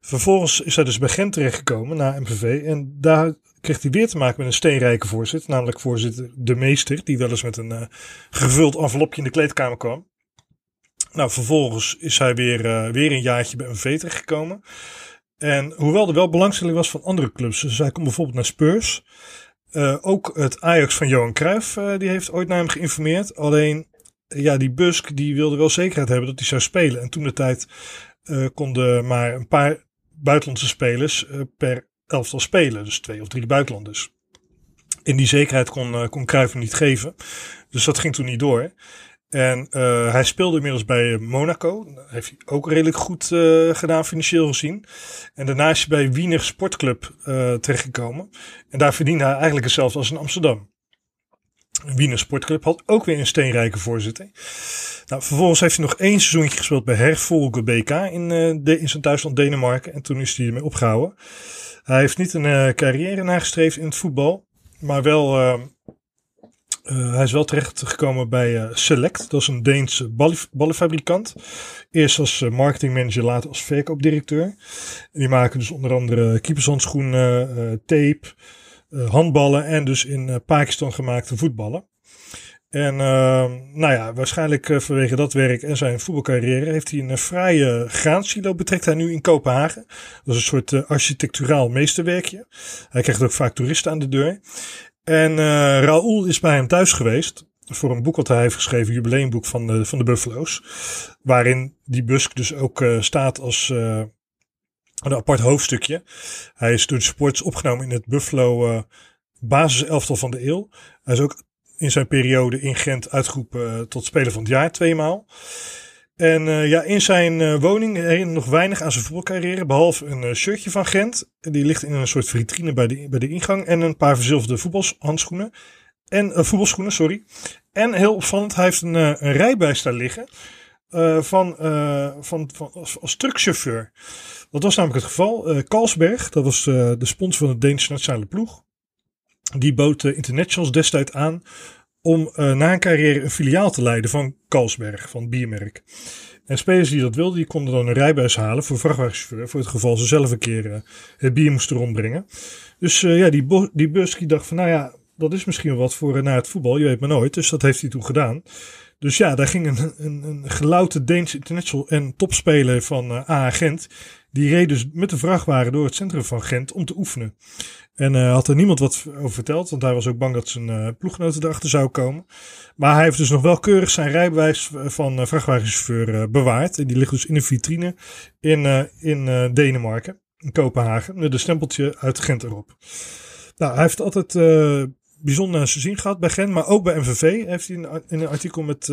Vervolgens is hij dus bij Gent terechtgekomen, naar MVV. En daar kreeg hij weer te maken met een steenrijke voorzitter. Namelijk voorzitter De Meester. Die wel eens met een gevuld envelopje in de kleedkamer kwam. Nou, vervolgens is hij weer, uh, weer een jaartje bij MV terechtgekomen. En hoewel er wel belangstelling was van andere clubs. Dus hij komt bijvoorbeeld naar Spurs. ook het Ajax van Johan Cruijff, die heeft ooit naar hem geïnformeerd. Alleen, ja, die Busk die wilde wel zekerheid hebben dat hij zou spelen. En toen de tijd konden maar een paar buitenlandse spelers per elftal spelen. Dus twee of drie buitenlanders. In die zekerheid kon, kon Cruijff niet geven. Dus dat ging toen niet door. En uh, hij speelde inmiddels bij Monaco. Dat heeft hij ook redelijk goed uh, gedaan, financieel gezien. En daarna is hij bij Wiener Sportclub uh, terechtgekomen. En daar verdiende hij eigenlijk hetzelfde als in Amsterdam. Wiener Sportclub had ook weer een steenrijke voorzitter. Nou, vervolgens heeft hij nog één seizoentje gespeeld bij Hervolge BK in, de, in zijn thuisland Denemarken. En toen is hij ermee opgehouden. Hij heeft niet een carrière nagestreefd in het voetbal. Maar wel uh, hij is wel terechtgekomen bij uh, Select. Dat is een Deense ballenfabrikant. Eerst als uh, marketingmanager, later als verkoopdirecteur. En die maken dus onder andere keepershandschoenen, tape, handballen en dus in Pakistan gemaakte voetballen. En nou ja, waarschijnlijk vanwege dat werk en zijn voetbalcarrière heeft hij een fraaie graansilo. Betrekt hij nu in Kopenhagen. Dat is een soort architecturaal meesterwerkje. Hij krijgt ook vaak toeristen aan de deur. En uh, Raoul is bij hem thuis geweest voor een boek wat hij heeft geschreven, jubileumboek van de, van de Buffalo's. Waarin die Busk dus ook uh, staat als uh, een apart hoofdstukje. Hij is door de sports opgenomen in het Buffalo uh, basiselftal van de eeuw. Hij is ook in zijn periode in Gent uitgeroepen tot speler van het jaar tweemaal. En uh, ja, in zijn uh, woning herinnert nog weinig aan zijn voetbalcarrière. Behalve een uh, shirtje van Gent. Die ligt in een soort vitrine bij de, bij de ingang. En een paar verzilverde voetbalhandschoenen. En voetbalschoenen, sorry. En heel opvallend, hij heeft een, een daar liggen. van, van, van, als, truckchauffeur. Dat was namelijk het geval. Kalsberg, dat was de sponsor van de Deense nationale ploeg. Die bood internationals destijds aan om uh, na een carrière een filiaal te leiden van Kalsberg, van biermerk. En spelers die dat wilden, die konden dan een rijbuis halen voor vrachtwagenchauffeur, voor het geval ze zelf een keer uh, het bier moesten rondbrengen. Dus uh, ja, die, die Buski dacht van, nou ja, dat is misschien wat voor naar het voetbal, je weet maar nooit. Dus dat heeft hij toen gedaan. Dus ja, daar ging een, een, een geloute Deens international en topspeler van AA Gent. Die reed dus met de vrachtwagen door het centrum van Gent om te oefenen. En uh, had er niemand wat over verteld, want hij was ook bang dat zijn uh, ploeggenoten erachter zou komen. Maar hij heeft dus nog wel keurig zijn rijbewijs van uh, vrachtwagenchauffeur bewaard. En die ligt dus in een vitrine in, in Denemarken, in Kopenhagen, met een stempeltje uit Gent erop. Nou, hij heeft altijd bijzonder zin gehad bij Gent, maar ook bij MVV heeft hij in, in een artikel met,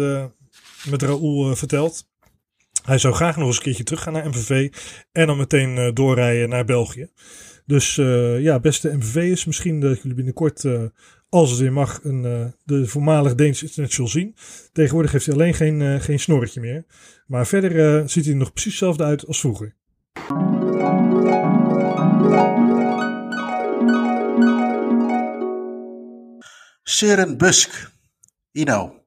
met Raoul verteld. Hij zou graag nog eens een keertje terug gaan naar MVV en dan meteen doorrijden naar België. Dus uh, ja, beste MVV'ers, misschien dat jullie binnenkort, uh, als het weer mag, een, uh, de voormalig Deense international zien. Tegenwoordig heeft hij alleen geen, geen snorretje meer. Maar verder ziet hij er nog precies hetzelfde uit als vroeger. Søren Busk. Ino.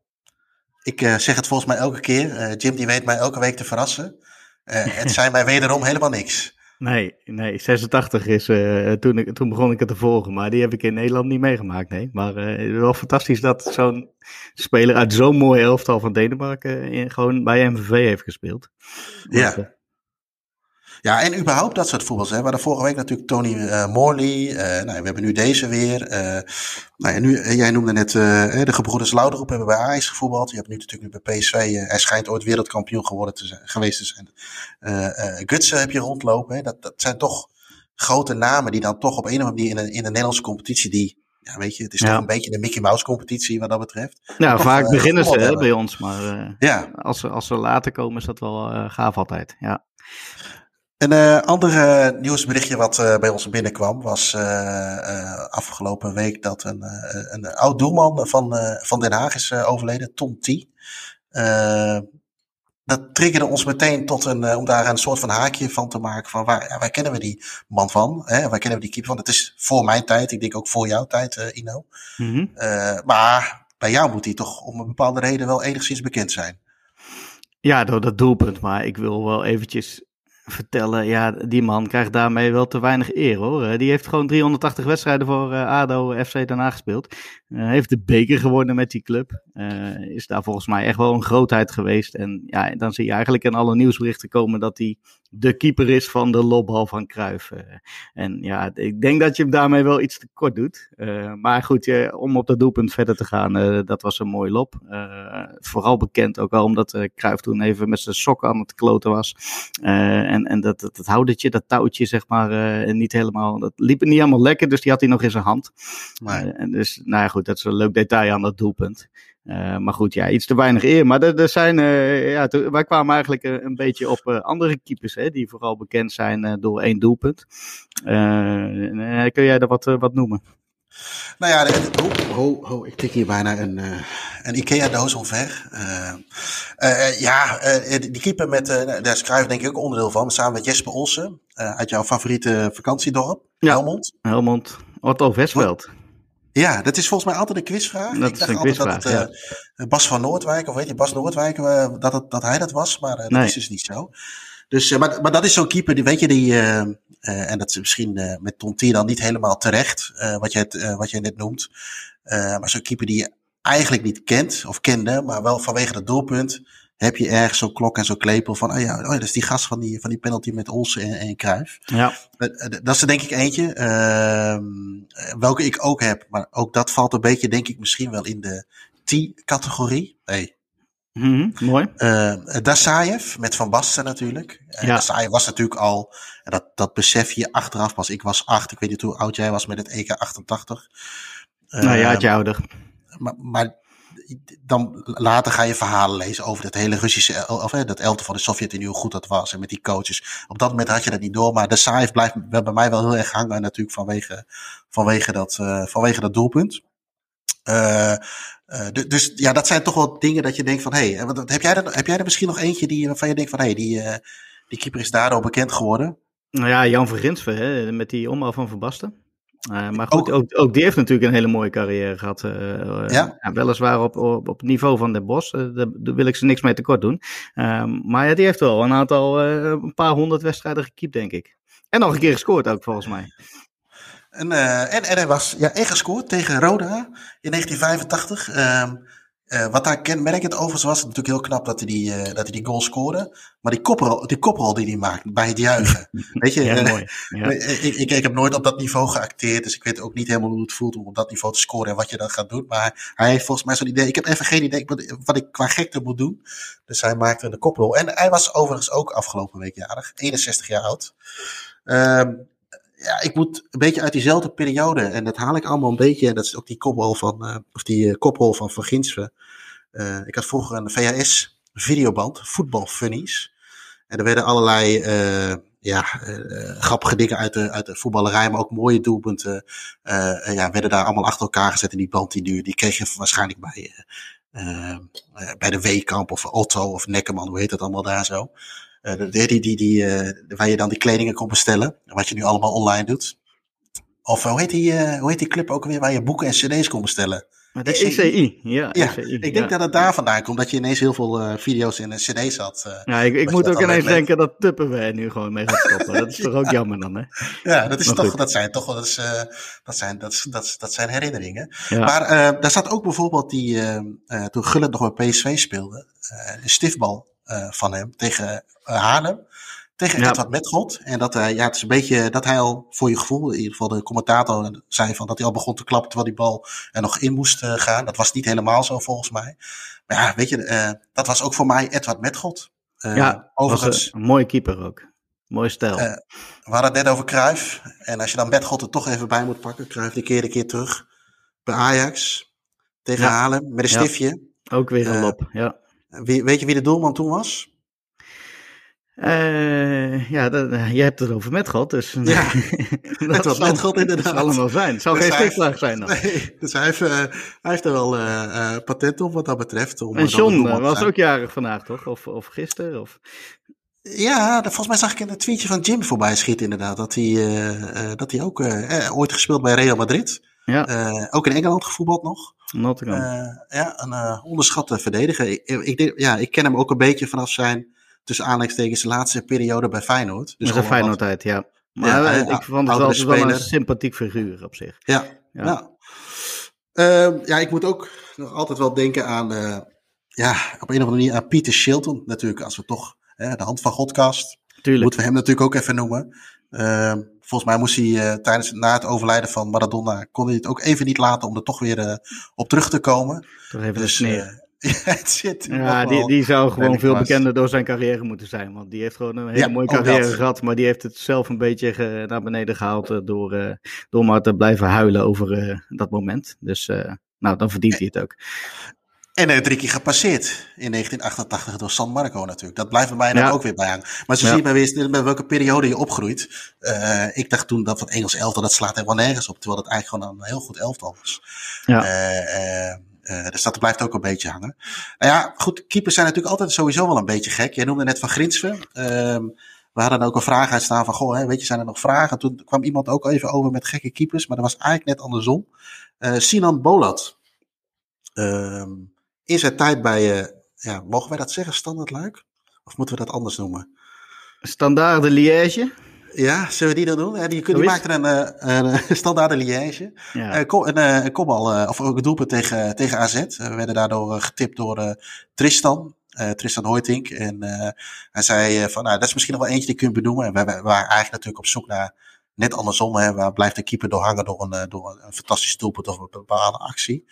Ik zeg het volgens mij elke keer. Jim die weet mij elke week te verrassen. het zijn mij wederom helemaal niks. Nee, nee, 86 is uh, toen, ik, toen begon ik het te volgen, maar die heb ik in Nederland niet meegemaakt, nee. Maar uh, wel fantastisch dat zo'n speler uit zo'n mooi elftal van Denemarken in, gewoon bij MVV heeft gespeeld. Ja. Maar, ja, en überhaupt dat soort voetbals. Hè. We hadden vorige week natuurlijk Tony uh, Morley. Uh, nou, we hebben nu deze weer. Uh, nou ja, nu, jij noemde net de gebroeders Louderop hebben bij Ajax gevoetbald. Je hebt nu natuurlijk nu bij PSV. hij schijnt ooit wereldkampioen geworden te zijn, geweest te zijn. Gutsen heb je rondlopen. Hè. Dat, dat zijn toch grote namen die dan toch op een of andere manier in een, in de Nederlandse competitie die ja, weet je, het is toch een beetje een Mickey Mouse competitie wat dat betreft. Nou, vaak beginnen ze hè, bij ons, maar uh, ja. als, ze, als ze later komen is dat wel uh, gaaf altijd. Ja. Een uh, andere nieuwsberichtje wat uh, bij ons binnenkwam was uh, afgelopen week dat een, een oud doelman van, van Den Haag is overleden, Tom T. dat triggerde ons meteen tot een, om daar een soort van haakje van te maken van waar, waar kennen we die man van? Hè? Waar kennen we die keeper van? Het is voor mijn tijd, ik denk ook voor jouw tijd, Ino. Mm -hmm. maar bij jou moet hij toch om een bepaalde reden wel enigszins bekend zijn. Ja, door dat doelpunt. Maar ik wil wel eventjes vertellen, ja, die man krijgt daarmee wel te weinig eer hoor. Die heeft gewoon 380 wedstrijden voor uh, ADO FC daarna gespeeld. Uh, heeft de beker gewonnen met die club. Is daar volgens mij echt wel een grootheid geweest. En ja, dan zie je eigenlijk in alle nieuwsberichten komen dat hij de keeper is van de lobbal van Cruijff. en ja, ik denk dat je hem daarmee wel iets te kort doet. maar goed, om op dat doelpunt verder te gaan, dat was een mooi lob. vooral bekend ook wel omdat Cruijff toen even met zijn sok aan het kloten was. en en dat, dat, dat houdertje, dat touwtje, zeg maar, uh, niet helemaal. Dat liep niet helemaal lekker, dus die had hij nog in zijn hand. Uh, en dus, nou ja, goed, dat is een leuk detail aan dat doelpunt. Uh, maar goed, ja, iets te weinig eer. Maar er, er zijn, ja, wij kwamen eigenlijk een beetje op andere keepers, hè, die vooral bekend zijn door één doelpunt. kun jij er wat, wat noemen? Nou ja, oh, oh, oh, ik tik hier bijna een, uh, een Ikea-doos omver. Uh, uh, ja, die keeper met, daar schrijf denk ik ook onderdeel van, samen met Jesper Olsen, uit jouw favoriete vakantiedorp, ja. Helmond. Helmond, Otto Westveld. Ja, dat is volgens mij altijd een quizvraag. Dat ik dacht altijd dat het Bas van Noordwijk, of weet je, Bas Noordwijk, dat, het, dat hij dat was, maar dat is dus niet zo. Dus, maar, maar dat is zo'n keeper, die, weet je, die, uh, en dat is misschien uh, met Tontier dan niet helemaal terecht, wat, je wat je net noemt. maar zo'n keeper die je eigenlijk niet kent of kende, maar wel vanwege het doelpunt, heb je ergens zo'n klok en zo'n klepel van, oh ja, oh ja, dat is die gast van die, van die penalty met Olsen en, en Kruijf. Ja. dat is er denk ik eentje, ehm, welke ik ook heb, maar ook dat valt een beetje, denk ik, misschien wel in de T-categorie. Nee, Mm mooi. Uh, Dasaev met Van Basten natuurlijk. Uh, ja. Dasaev was natuurlijk al, en dat, dat besef je achteraf pas. Ik was acht, ik weet niet hoe oud jij was met het EK 88. Uh, nou ja, het ouder. Maar, maar dan later ga je verhalen lezen over dat hele Russische, of dat elfte van de Sovjet-Unie, hoe goed dat was en met die coaches. Op dat moment had je dat niet door, maar de Saev blijft bij mij wel heel erg hangen natuurlijk vanwege, vanwege, dat, uh, vanwege dat doelpunt. Uh, uh, dus ja, dat zijn toch wel dingen dat je denkt van, hé, hey, heb, jij er, heb jij er misschien nog eentje die, waarvan je denkt van, hé, hey, die, uh, die keeper is daardoor bekend geworden? Nou ja, Jan Verginsve, hè, met die omhaal van Verbasten. Uh, maar goed, ook, ook, die heeft natuurlijk een hele mooie carrière gehad. Ja? ja? weliswaar op, op, op het niveau van de Bos. Daar, daar, wil ik ze niks mee tekort doen. Ehm, maar ja, die heeft wel een aantal, een paar honderd wedstrijden gekiept, denk ik. En nog een keer gescoord ook, volgens mij. En, uh, en, en hij was ja, echt gescoord tegen Roda in 1985. Uh, uh, wat daar kenmerkend overigens was, natuurlijk heel knap dat hij die, uh, dat hij die goal scoorde. Maar die koprol, die koprol die hij maakt bij het juichen. Weet je, ja, mooi. Ja. ik, ik, ik, heb nooit op dat niveau geacteerd, dus ik weet ook niet helemaal hoe het voelt om op dat niveau te scoren en wat je dan gaat doen. Maar hij heeft volgens mij zo'n idee. Ik heb even geen idee wat, ik qua gekte moet doen. Dus hij maakte de koprol. En hij was overigens ook afgelopen week jarig, 61 jaar oud. Uh, ja, ik moet een beetje uit diezelfde periode. En dat haal ik allemaal een beetje. En dat is ook die koprol van, uh, of die uh, koprol van Van Ginsve. Uh, ik had vroeger een VHS videoband, voetbalfunnies. En er werden allerlei ja, grappige dingen uit de, uit de voetballerij, maar ook mooie doelpunten. ja, werden daar allemaal achter elkaar gezet in die band. Die, nu, die kreeg je waarschijnlijk bij, bij de Weekamp of Otto of Neckerman, hoe heet dat allemaal daar zo. Uh, die, die, die, uh, waar je dan die kledingen kon bestellen. Wat je nu allemaal online doet. Of hoe heet die, uh, hoe heet die club ook weer waar je boeken en cd's kon bestellen? De ECI, ja. ja ECI, ik denk dat het daar vandaan komt, dat je ineens heel veel video's en cd's had. ja, ik, ik moet ook ineens denken dat Tupperware nu gewoon mee gaat stoppen. dat is toch ook jammer dan, hè? Ja, dat, is toch, dat zijn toch dat, is, dat, zijn, dat, dat, dat zijn herinneringen. Maar daar zat ook bijvoorbeeld die, toen Gullit nog bij PSV speelde, een stiftbal van hem tegen uh, Haarlem. Tegen ja. Edward Metgod. En dat, uh, ja, het is een beetje dat hij al voor je gevoel, in ieder geval de commentator zei van dat hij al begon te klappen terwijl die bal er nog in moest uh, gaan. Dat was niet helemaal zo volgens mij. Maar ja, weet je, uh, dat was ook voor mij Edward Metgod. ja, overigens. een mooie keeper ook. Mooi stijl. we hadden het net over Cruijff. En als je dan Metgod er toch even bij moet pakken. Cruijff die keer een keer terug bij Ajax. Tegen ja. Haarlem met een stiftje. Ook weer een lop, ja. Wie, weet je wie de doelman toen was? Uh, ja, dat, uh, je hebt het over met God, dus... Ja, dat was met God inderdaad. Dat zal allemaal zijn. Het zal dus geen stikvlaag zijn dan. Nee, dus hij heeft, uh, hij heeft er wel patent op wat dat betreft. Om, en John was ook jarig vandaag, toch? Of, of gisteren? Of... Ja, volgens mij zag ik in een tweetje van Jim voorbij schieten inderdaad. Dat hij, dat hij ook ooit gespeeld bij Real Madrid. Ja. ook in Engeland gevoetbald nog. Nottingham. ja, een onderschatte verdediger. Ik, ik, ja, ik ken hem ook een beetje vanaf zijn tussen aanleidingstekens laatste periode bij Feyenoord. Dus een Feyenoord tijd, ja. Maar ja, ik vond het wel, wel, een sympathiek figuur op zich. Ja, ja. ja. Ehm, ja, ik moet ook nog altijd wel denken aan, uh, ja, op een of andere manier aan Peter Shilton natuurlijk. Als we toch, de hand van Godcast, Tuurlijk. moeten we hem natuurlijk ook even noemen. Volgens mij moest hij uh, tijdens na het overlijden van Maradona, kon hij het ook even niet laten om er toch weer uh, op terug te komen. Toch even dus, ja, het zit ja die, die zou gewoon veel bekender door zijn carrière moeten zijn. Want die heeft gewoon een hele mooie carrière gehad. Maar die heeft het zelf een beetje naar beneden gehaald door, door maar te blijven huilen over dat moment. Dus nou, dan verdient hij het ook. En er drie keer gepasseerd in 1988 door San Marco natuurlijk. Dat blijft bij mij ja. ook weer bij hangen. Maar zo ja. zie je weer met welke periode je opgroeit. Uh, ik dacht toen dat het Engels elftal, dat slaat helemaal nergens op. Terwijl het eigenlijk gewoon een heel goed elftal was. Ja. Uh, uh, dus dat blijft ook een beetje hangen. Nou ja, goed, keepers zijn natuurlijk altijd sowieso wel een beetje gek. Jij noemde net van Grinsven. Uh, we hadden ook een vraag uitstaan van, goh, hè, weet je, zijn er nog vragen? Toen kwam iemand ook even over met gekke keepers, maar dat was eigenlijk net andersom. Sinan Bolat. Ehm, in zijn tijd bij, uh, ja, mogen wij dat zeggen, Standaard Luik? Of moeten we dat anders noemen? Standaard de Liège? Ja, zullen we die dan doen? Ja, die, die maakte een, uh, een standaard Liège. Ja. Een, een kopbal, of ook een doelpunt tegen, tegen AZ. we werden daardoor getipt door Tristan. Tristan Hoytink. En hij zei van, nou, dat is misschien nog wel eentje die je kunt benoemen. En we, we waren eigenlijk natuurlijk op zoek naar net andersom. Hè, waar blijft de keeper door hangen door een, door een fantastisch doelpunt of een bepaalde actie.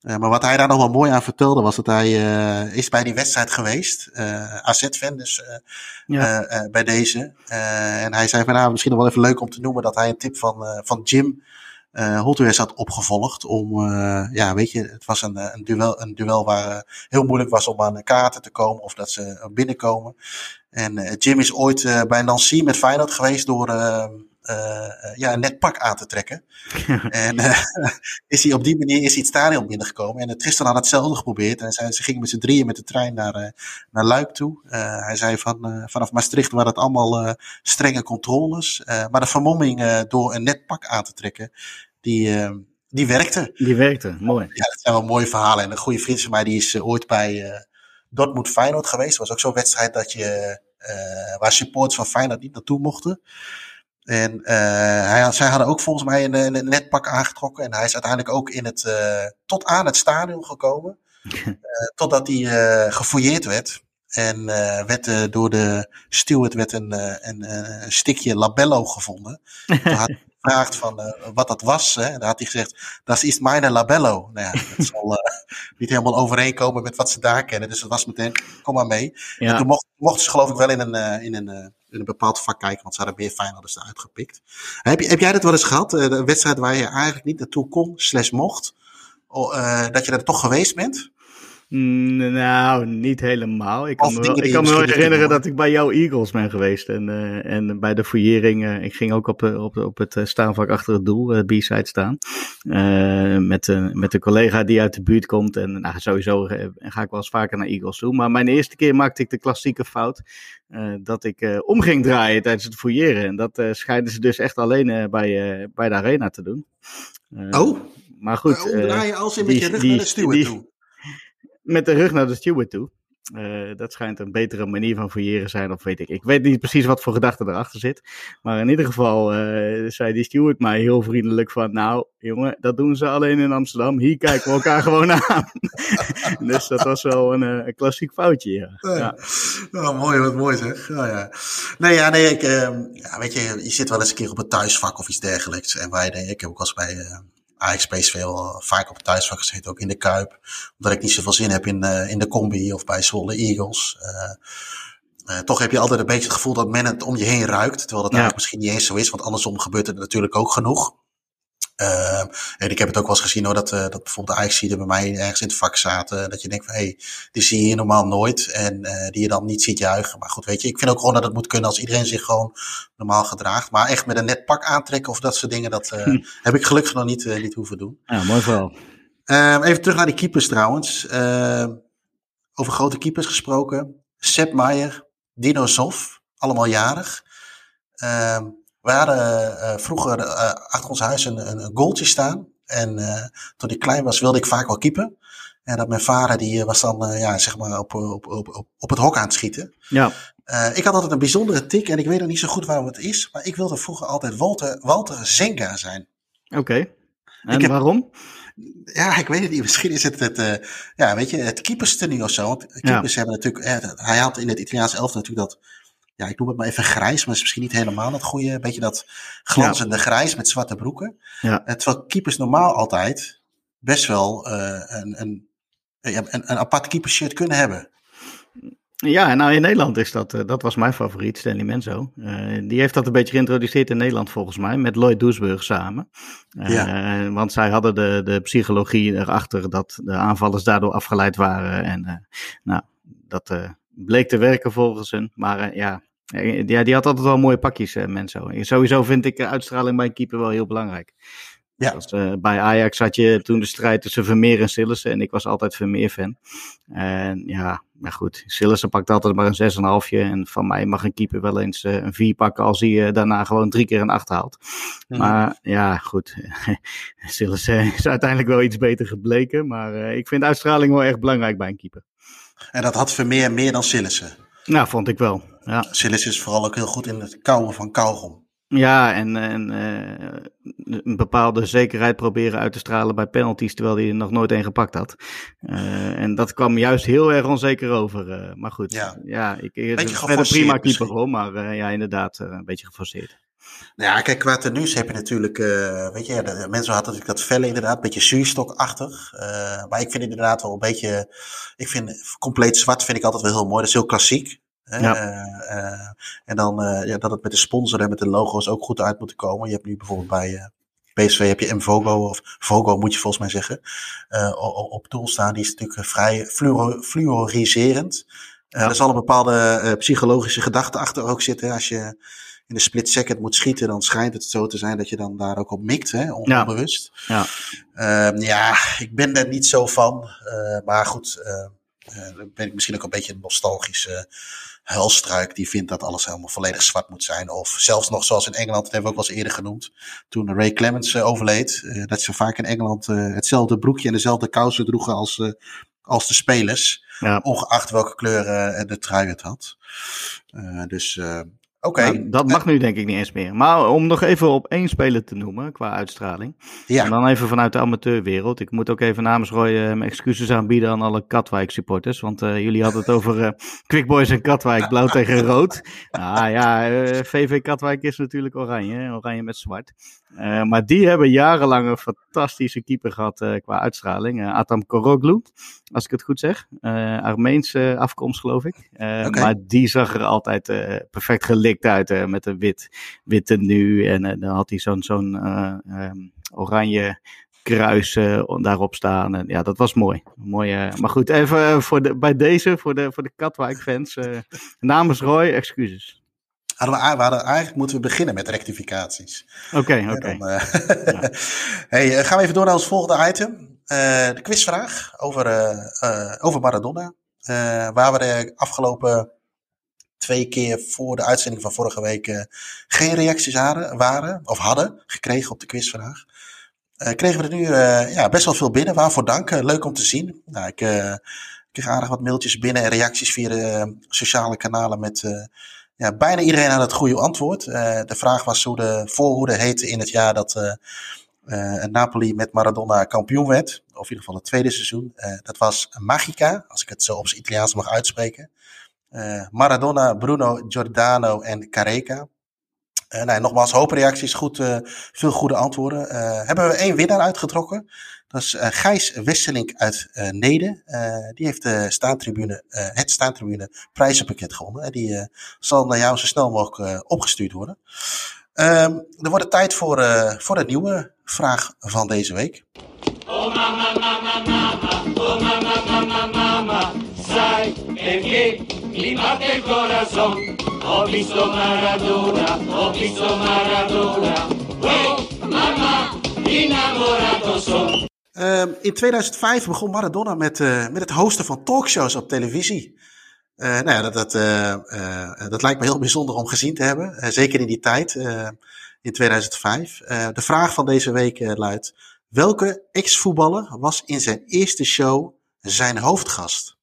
Uh, maar wat hij daar nog wel mooi aan vertelde was dat hij uh, is bij die wedstrijd geweest. Uh, AZ-fan dus ja. bij deze. en hij zei van nou misschien nog wel even leuk om te noemen dat hij een tip van, van Jim uh, had opgevolgd om, uh, ja, weet je, het was een, een, duel, een duel waar heel moeilijk was om aan de kaarten te komen of dat ze binnenkomen. En Jim is ooit bij Nancy met Feyenoord geweest door ja, een net pak aan te trekken. en uh, is hij op die manier is hij het stadion binnengekomen. En Tristan had hetzelfde geprobeerd. En zij, ze gingen met z'n drieën met de trein naar, uh, naar Luik toe. hij zei van, vanaf Maastricht waren het allemaal strenge controles. maar de vermomming door een net pak aan te trekken, die, die werkte. Die werkte, mooi. Ja, dat zijn wel mooie verhalen. En een goede vriend van mij die is ooit bij Dortmund Feyenoord geweest. Dat was ook zo'n wedstrijd dat je, waar supporters van Feyenoord niet naartoe mochten. En uh, hij, zij hadden ook volgens mij een, een, netpak aangetrokken. En hij is uiteindelijk ook in het, uh, tot aan het stadion gekomen. uh, totdat hij gefouilleerd werd. En werd door de steward werd een, een, een stikje labello gevonden. Toen had hij gevraagd van wat dat was. Hè. En dan had hij gezegd, dat is mijn labello. Nou ja, dat zal niet helemaal overeenkomen met wat ze daar kennen. Dus dat was meteen, kom maar mee. Ja. En toen mocht, mochten ze geloof ik wel in een, in een in een bepaald vak kijken, want ze hadden meer Feyenoorders eruit gepikt. Heb, heb jij dat wel eens gehad? Een wedstrijd waar je eigenlijk niet naartoe kon, slash mocht, uh, dat je er toch geweest bent? Nou, niet helemaal. Ik kan me wel, ik kan me wel herinneren dat ik bij jouw Eagles ben geweest. En, uh, en bij de fouillering, uh, ik ging ook op, op, op het staanvak achter het doel, uh, B-side staan. met, met een collega die uit de buurt komt. En nou, sowieso ga ik wel eens vaker naar Eagles toe. Maar mijn eerste keer maakte ik de klassieke fout. dat ik om ging draaien tijdens het fouilleren. En dat schijnen ze dus echt alleen bij, bij de arena te doen. oh? Maar goed. Omdraaien als je met je rug naar de steward toe met de rug naar de steward toe. Uh, dat schijnt een betere manier van fouilleren zijn, of weet ik. Ik weet niet precies wat voor gedachte erachter zit. Maar in ieder geval uh, zei die steward mij heel vriendelijk van... Nou, jongen, dat doen ze alleen in Amsterdam. Hier kijken we elkaar gewoon aan. dus dat was wel een, uh, een klassiek foutje, ja. ja. Oh, mooi, wat mooi zeg. Oh, ja. Nee, ja, nee, ik, ehm, ja, weet je, je zit wel eens een keer op een thuisvak of iets dergelijks. En wij, ik heb ook als bij Ajax veel eh, vaak op het thuisvak gezeten, ook in de Kuip. Omdat ik niet zoveel zin heb in, uh, in de combi of bij Zwolle Eagles. Uh, toch heb je altijd een beetje het gevoel dat men het om je heen ruikt. Terwijl dat eigenlijk misschien niet eens zo is, want andersom gebeurt er natuurlijk ook genoeg. Uh, en ik heb het ook wel eens gezien hoor, dat, uh, dat bijvoorbeeld de ajax bij mij ergens in het vak zaten. Dat je denkt van, hé, hey, die zie je hier normaal nooit. En uh, die je dan niet ziet juichen. Maar goed, weet je, ik vind ook gewoon dat het moet kunnen als iedereen zich gewoon normaal gedraagt. Maar echt met een net pak aantrekken of dat soort dingen, dat hm. heb ik gelukkig nog niet, niet hoeven doen. Ja, mooi vooral. Ehm, even terug naar die keepers trouwens. Ehm, over grote keepers gesproken. Sepp Maier, Dino Zoff, allemaal jarig. We hadden uh, vroeger uh, achter ons huis een, een, goaltje staan. En uh, toen ik klein was wilde ik vaak wel keepen. En dat mijn vader die was dan ja, zeg maar op, op, op, op het hok aan het schieten. Ja. ik had altijd een bijzondere tik en ik weet nog niet zo goed waarom het is. Maar ik wilde vroeger altijd Walter, Walter Zenga zijn. Oké. En waarom? Ja, ik weet het niet. Misschien is het het, uh, ja, weet je, het keeperstenue of zo. Want keepers hebben natuurlijk, eh, hij had in het Italiaanse elftal natuurlijk dat, ja, ik noem het maar even grijs, maar is misschien niet helemaal het goede. Beetje dat glanzende grijs met zwarte broeken. Ja. Terwijl keepers normaal altijd best wel uh, een, een, een, een apart keepershirt kunnen hebben. Ja, nou in Nederland is dat, uh, dat was mijn favoriet, Stanley Menzo. Uh, die heeft dat een beetje geïntroduceerd in Nederland volgens mij, met Lloyd Doesburg samen. Uh, ja. Want zij hadden de, de psychologie erachter dat de aanvallers daardoor afgeleid waren. En nou, dat bleek te werken volgens hen. Maar ja, ja, die had altijd wel mooie pakjes, Menzo. Sowieso vind ik uitstraling bij een keeper wel heel belangrijk. Ja. uh, bij Ajax had je toen de strijd tussen Vermeer en Sillissen. En ik was altijd Vermeer-fan. En ja, maar goed. Sillissen pakt altijd maar een 6,5. En van mij mag een keeper wel eens uh, een 4 pakken. Als hij uh, daarna gewoon drie keer een 8 haalt. Mhm. Maar ja, goed. Sillissen is uiteindelijk wel iets beter gebleken. Maar ik vind uitstraling wel erg belangrijk bij een keeper. En dat had Vermeer meer dan Sillissen? Nou, vond ik wel. Ja. Sillissen is vooral ook heel goed in het kouwen van kauwgom. Ja, en, en uh, een bepaalde zekerheid proberen uit te stralen bij penalties, terwijl hij er nog nooit een gepakt had. Uh, en dat kwam juist heel erg onzeker over. Uh, maar goed, ja, ja ik, ik ben een prima keeper hoor, maar ja, inderdaad, een beetje geforceerd. Nou ja, kijk, qua tenues heb je natuurlijk, weet je, de, mensen hadden natuurlijk dat vellen inderdaad, een beetje zuurstokachtig. maar ik vind inderdaad wel een beetje, ik vind compleet zwart vind ik altijd wel heel mooi, dat is heel klassiek. Ja. Uh, en dan ja, dat het met de sponsor en met de logo's ook goed uit moet komen. Je hebt nu bijvoorbeeld bij PSV heb je Mvogo, of Vogo moet je volgens mij zeggen, op doel staan. Die is natuurlijk vrij fluor fluoriserend. Ja. Er zal een bepaalde psychologische gedachte achter ook zitten. Als je in de split second moet schieten, dan schijnt het zo te zijn dat je dan daar ook op mikt, hè, onbewust. Ja, ja. Ehm, ja ik ben er niet zo van. maar goed, dan ben ik misschien ook een beetje een nostalgische Helstruik die vindt dat alles helemaal volledig zwart moet zijn. Of zelfs nog zoals in Engeland, dat hebben we ook wel eens eerder genoemd. Toen Ray Clemens overleed. Dat ze vaak in Engeland hetzelfde broekje en dezelfde kousen droegen als, als de spelers. Ja. Ongeacht welke kleur de trui het had. dus Oké. Nou, dat mag nu denk ik niet eens meer. Maar om nog even op één speler te noemen qua uitstraling. Ja. En dan even vanuit de amateurwereld. Ik moet ook even namens Roy uh, mijn excuses aanbieden aan alle Katwijk supporters. Want uh, jullie hadden het over uh, Quick Boys en Katwijk, blauw tegen rood. Nou ja, VV Katwijk is natuurlijk oranje, oranje met zwart. Maar die hebben jarenlang een fantastische keeper gehad qua uitstraling. Atam Koroglu, als ik het goed zeg. Armeense afkomst geloof ik. Okay. Maar die zag er altijd perfect gelikt uit uh, met een wit, witte nu. En uh, dan had hij zo'n zo'n uh, um, oranje kruis daarop staan. En ja, dat was mooi. mooi maar goed, even voor de, bij deze, voor de, voor de Katwijk-fans. namens Roy, excuses. Hadden we, we hadden, eigenlijk moeten we beginnen met rectificaties. Oké, oké. ja. hey, gaan we even door naar ons volgende item. de quizvraag over, over Maradona. waar we de afgelopen twee keer voor de uitzending van vorige week geen reacties hadden, waren, of hadden gekregen op de quizvraag. Kregen we er nu ja, best wel veel binnen. Waarvoor dank. leuk om te zien. Nou, ik kreeg aardig wat mailtjes binnen en reacties via de sociale kanalen met ja, bijna iedereen aan het goede antwoord. de vraag was hoe de voorhoede heette in het jaar dat Napoli met Maradona kampioen werd. Of in ieder geval het tweede seizoen. dat was Magica, als ik het zo op zijn Italiaans mag uitspreken. Maradona, Bruno, Giordano en Careca. Uh, nou, nogmaals, hoop reacties, goed, veel goede antwoorden. hebben we één winnaar uitgetrokken. Dat is Gijs Wesselink uit Neden. die heeft de staantribune, het staantribune prijzenpakket gewonnen. die zal naar jou zo snel mogelijk opgestuurd worden. Ehm, er wordt tijd voor, voor een nieuwe vraag van deze week. Oh mama, mama, mama, oh mama, mama, mama, sai perché mi batte il corazon. Ho visto Maradona, ho visto Maradona. Oh, mama, innamorato son. Uh, in 2005 begon Maradona met, uh, met het hosten van talkshows op televisie. Uh, nou ja, dat, dat, uh, dat lijkt me heel bijzonder om gezien te hebben. zeker in die tijd, in 2005. de vraag van deze week luidt: Welke ex-voetballer was in zijn eerste show zijn hoofdgast?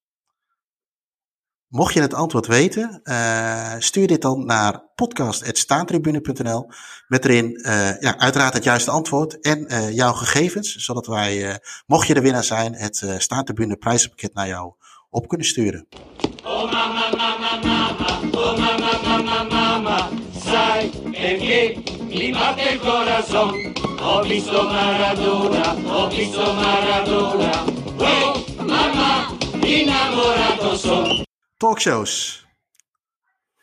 Mocht je het antwoord weten, uh, stuur dit dan naar podcast.staantribune.nl met erin uh, ja, uiteraard het juiste antwoord en uh, jouw gegevens, zodat wij, mocht je de winnaar zijn, het uh, Staantribune prijzenpakket naar jou op kunnen sturen. Oh mama, mama, mama, oh mama, mama, mama, sai perché mi batte il corazon. Ho visto Maradona, ho visto Maradona, oh mama, innamorato son. Talkshows.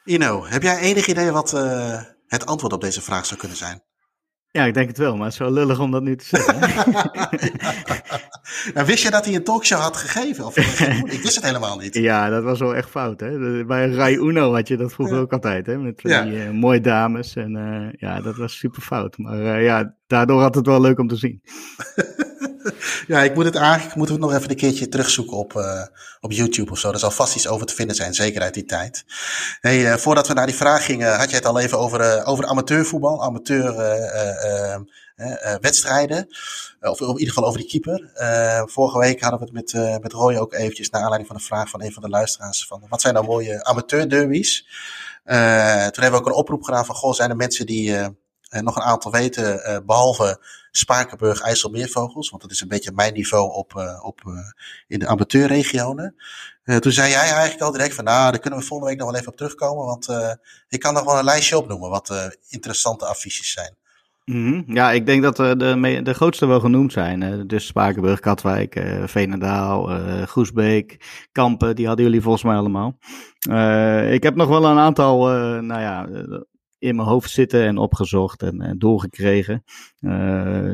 Ino, heb jij enig idee wat uh, het antwoord op deze vraag zou kunnen zijn? Ja, ik denk het wel, maar het is wel lullig om dat nu te zeggen. nou, wist je dat hij een talkshow had gegeven? Of ik wist het helemaal niet. Ja, dat was wel echt fout. Hè? Bij Rai Uno had je dat vroeger ook altijd, hè? met die uh, mooie dames. En uh, ja, dat was super fout. Maar ja, daardoor had het wel leuk om te zien. ja, ik moet het eigenlijk moeten we nog even een keertje terugzoeken op, uh, op YouTube of zo. Er zal vast iets over te vinden zijn, zeker uit die tijd. Hey, uh, voordat we naar die vraag gingen, had je het al even over, uh, over amateurvoetbal, amateur wedstrijden. Of in ieder geval over die keeper. vorige week hadden we het met, met Roy ook eventjes naar aanleiding van een vraag van een van de luisteraars. Van, wat zijn nou mooie amateurderbies? toen hebben we ook een oproep gedaan van, goh, zijn er mensen die nog een aantal weten, behalve Spakenburg, IJsselmeervogels. Want dat is een beetje mijn niveau op, uh, op, uh, in de amateurregionen. Uh, toen zei jij eigenlijk al direct van, nou, daar kunnen we volgende week nog wel even op terugkomen. Want ik kan nog wel een lijstje opnoemen wat interessante affiches zijn. -hmm. Ja, ik denk dat de, de grootste wel genoemd zijn. dus Spakenburg, Katwijk, uh, Veenendaal, uh, Goesbeek, Kampen, die hadden jullie volgens mij allemaal. Uh, ik heb nog wel een aantal, nou ja, in mijn hoofd zitten en opgezocht en, en doorgekregen. Uh,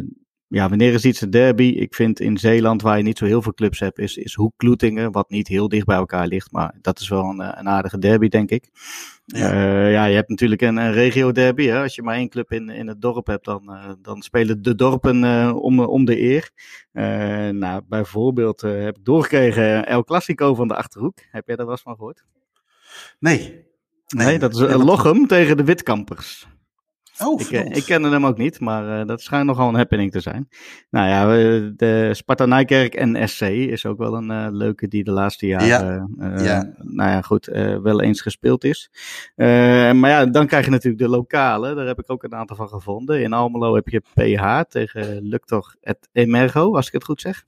ja, wanneer is iets een derby? Ik vind in Zeeland, waar je niet zo heel veel clubs hebt, is, is Hoek Kloetingen, wat niet heel dicht bij elkaar ligt. Maar dat is wel een, een aardige derby, denk ik. Ja. Uh, ja, je hebt natuurlijk een, een regio derby. Hè? Als je maar één club in, in het dorp hebt, dan, uh, dan spelen de dorpen uh, om, om de eer. nou, bijvoorbeeld heb ik doorgekregen El Clasico van de Achterhoek. Heb jij daar wel eens van gehoord? Nee, Nee, dat is een Lochem tegen de Witkampers. Oh, ik, eh, ik kende hem ook niet, maar uh, dat schijnt nogal een happening te zijn. Nou ja, de Sparta Nijkerk en SC is ook wel een uh, leuke die de laatste jaren, ja. Uh, ja. nou ja, goed, wel eens gespeeld is. maar ja, dan krijg je natuurlijk de lokale, daar heb ik ook een aantal van gevonden. In Almelo heb je PH tegen Luctor et Emergo, als ik het goed zeg.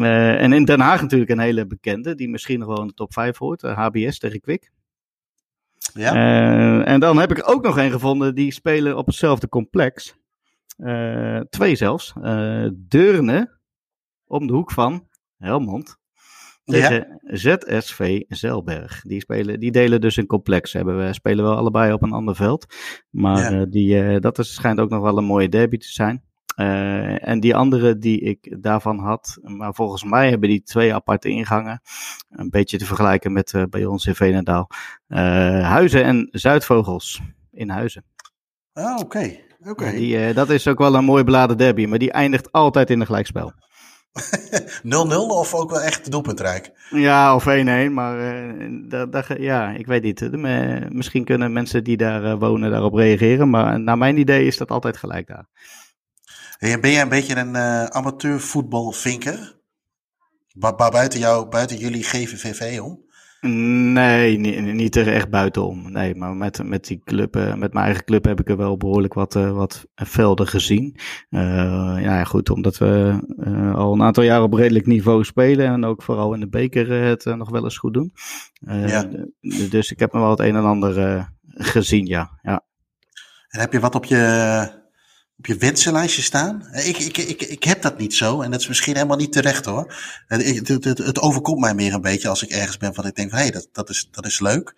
en in Den Haag natuurlijk een hele bekende, die misschien nog wel in de top 5 hoort, HBS tegen Kwik. Ja. Uh, en dan heb ik ook nog een gevonden die spelen op hetzelfde complex. Uh, twee zelfs. Uh, Deurne, om de hoek van Helmond. Tegen ja. ZSV Zelberg. Die, spelen, die delen dus een complex. Hebben we spelen wel allebei op een ander veld. Maar ja. die, dat is, schijnt ook nog wel een mooie derby te zijn. Uh, en die andere die ik daarvan had, maar volgens mij hebben die twee aparte ingangen. Een beetje te vergelijken met uh, bij ons in Veenendaal. Uh, Huizen en Zuidvogels in Huizen. Ah, oké. oké. Okay. dat is ook wel een mooi beladen derby, maar die eindigt altijd in een gelijkspel. 0-0 of ook wel echt doelpuntrijk? Ja, of 1-1, maar dat, ja, ik weet niet. misschien kunnen mensen die daar wonen daarop reageren, maar naar mijn idee is dat altijd gelijk daar. Hey, ben jij een beetje een uh, amateurvoetbalvinker? buiten, jou, buiten jullie GVVV om? Nee, niet, niet er echt buitenom. Nee, maar met, met die club, uh, met mijn eigen club heb ik er wel behoorlijk wat, uh, wat velden gezien. Uh, ja, goed, omdat we al een aantal jaar op redelijk niveau spelen en ook vooral in de beker het nog wel eens goed doen. Ja. Dus ik heb me wel het een en ander gezien, ja. ja. En heb je wat op je op je wensenlijstje staan. Ik, ik, ik, ik heb dat niet zo en dat is misschien helemaal niet terecht hoor. Het, het, het, het overkomt mij meer een beetje als ik ergens ben van ik denk van hé, hey, dat, dat, is, dat is leuk.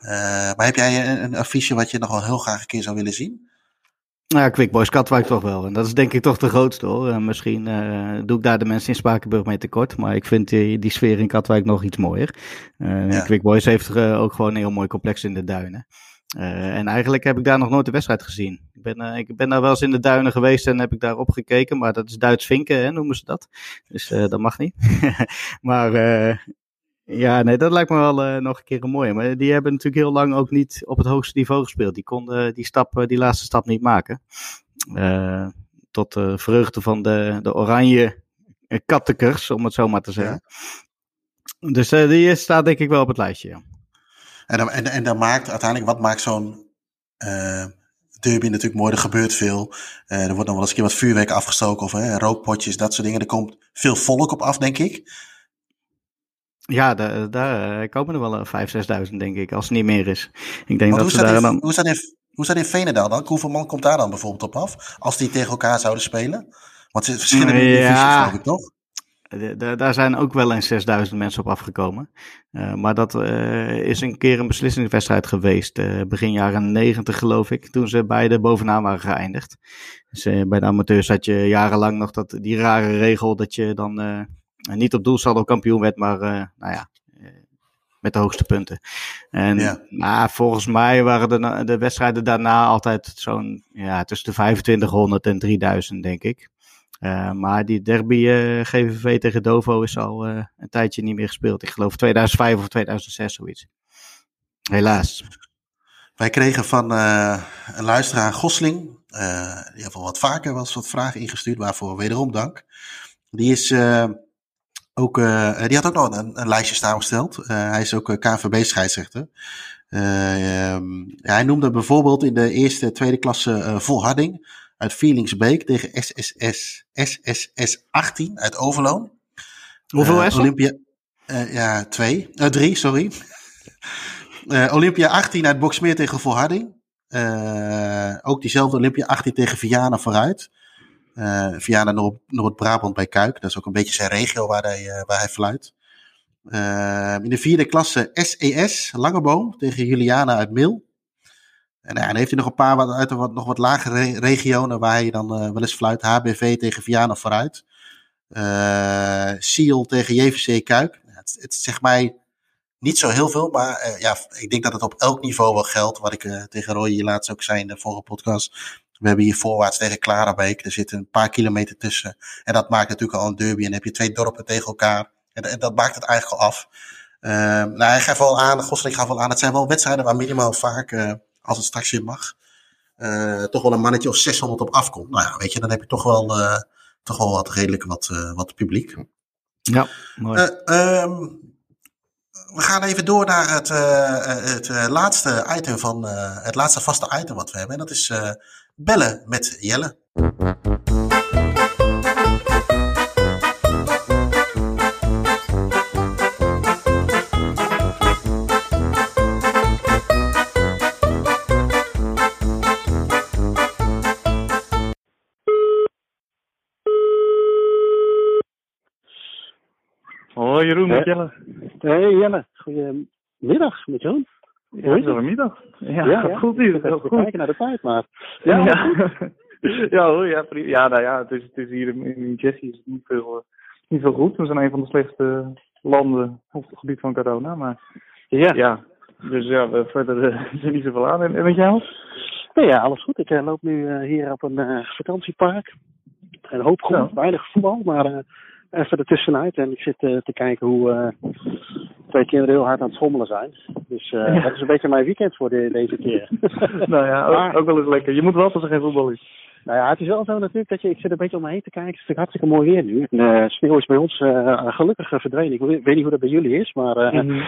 Uh, maar heb jij een, een affiche wat je nog wel heel graag een keer zou willen zien? Ja, Quick Boys Katwijk toch wel. En dat is denk ik toch de grootste hoor. En misschien uh, doe ik daar de mensen in Spakenburg mee tekort. Maar ik vind die, die sfeer in Katwijk nog iets mooier. Uh, ja. Quick Boys heeft ook gewoon een heel mooi complex in de duinen. Uh, en eigenlijk heb ik daar nog nooit de wedstrijd gezien. Ik ben, uh, ik ben daar wel eens in de duinen geweest en heb ik daar opgekeken, maar dat is Duits vinken, hè, noemen ze dat. Dus uh, dat mag niet. maar ja, nee, dat lijkt me wel nog een keer een mooie. Maar die hebben natuurlijk heel lang ook niet op het hoogste niveau gespeeld. Die konden die, stap, die laatste stap niet maken. tot de vreugde van de, de oranje kattekers, om het zo maar te zeggen. Ja. Dus die staat denk ik wel op het lijstje, ja. En dan, en, en dan maakt uiteindelijk, wat maakt zo'n uh, derby natuurlijk mooi? Er gebeurt veel. Uh, er wordt dan wel eens een keer wat vuurwerk afgestoken of rookpotjes, dat soort dingen. Er komt veel volk op af, denk ik. Ja, daar, daar komen er wel 5.000, 6.000 denk ik, als het niet meer is. Ik denk dat hoe, ze daar dan... hoe is dat in, hoe is dat in dan? Hoeveel man komt daar dan bijvoorbeeld op af? Als die tegen elkaar zouden spelen? Want het verschillende ja. divisies, geloof ik, toch? Daar zijn ook wel eens 6000 mensen op afgekomen. Uh, maar dat uh, is een keer een beslissingswedstrijd geweest. Uh, begin jaren 90 geloof ik. Toen ze beide bovenaan waren geëindigd. Dus bij de amateurs had je jarenlang nog dat, die rare regel dat je dan niet op doelsaldo kampioen werd. Maar nou ja, met de hoogste punten. En ja. maar volgens mij waren de, de wedstrijden daarna altijd zo'n ja, tussen de 2500 en 3000 denk ik. Uh, maar die derby eh, GVV tegen Dovo is al uh, een tijdje niet meer gespeeld. Ik geloof 2005 of 2006 zoiets. Helaas. Wij kregen van een luisteraar Gosling, die heeft al wat vaker was wat vragen ingestuurd, waarvoor wederom dank. Die is ook, die had ook nog een, een lijstje samengesteld. hij is ook KNVB-scheidsrechter. Ehm, hij noemde bijvoorbeeld in de eerste, tweede klasse volharding uit Feelingsbeek tegen SSS, SSS 18 uit Overloon. Hoeveel is Olympia, uh, ja, twee, uh, drie, sorry. Olympia 18 uit Boksmeer tegen Volharding. ook diezelfde Olympia 18 tegen Viana vooruit. Viana Noord-Brabant bij Kuik. Dat is ook een beetje zijn regio waar hij, waar hij fluit. in de vierde klasse SES, Langeboom tegen Juliana uit Mil. En, dan heeft hij nog een paar wat, uit de wat, nog wat lagere regionen waar hij dan uh, wel eens fluit. HBV tegen Viana vooruit. Uh, Siel tegen JVC Kuik. Het, het zegt mij niet zo heel veel, maar uh, ja, ik denk dat het op elk niveau wel geldt. Wat ik tegen Roy hier laatst ook zei in de vorige podcast. We hebben hier voorwaarts tegen Klarabeek. Er zitten een paar kilometer tussen. En dat maakt natuurlijk al een derby. En dan heb je twee dorpen tegen elkaar. En, en dat maakt het eigenlijk al af. Uh, nou, hij gaf wel aan, Gosling gaf wel aan, het zijn wel wedstrijden waar minimaal vaak als het straks weer mag, uh, toch wel een mannetje of 600 op afkomt. Nou ja, weet je, dan heb je toch wel, uh, toch wel wat redelijk wat, uh, wat publiek. Ja, mooi. Um, we gaan even door naar het, het laatste item van het laatste vaste item wat we hebben. En dat is bellen met Jelle. Jeroen, met Jelle. Hey Jelle, goedemiddag met Jeroen. Ja, goedemiddag. Ja, ja, ja. goed hier. Heel goed. kijken naar de tijd, maar... Ja, ja. ja hoor, ja, ja, nou ja, het is, het is hier in, in Tsjechië is het niet veel, uh, niet veel goed. We zijn een van de slechtste landen op het gebied van corona, maar ja, ja dus ja, we verder uh, is er niet zoveel aan. En, en met jou? Nee, ja, alles goed. Ik uh, loop nu uh, hier op een vakantiepark. Een hoop groen, weinig voetbal, maar even ertussenuit. En ik zit uh, te kijken hoe uh, twee kinderen heel hard aan het schommelen zijn. Dus uh, ja. dat is een beetje mijn weekend voor de, deze keer. nou ja, ook, maar, ook, wel eens lekker. Je moet wel als er geen voetbal is. Nou ja, het is wel zo natuurlijk dat je, ik zit een beetje om me heen te kijken. Het is hartstikke mooi weer nu. En, sneeuw is bij ons gelukkig verdwenen. Ik weet niet hoe dat bij jullie is, maar mm -hmm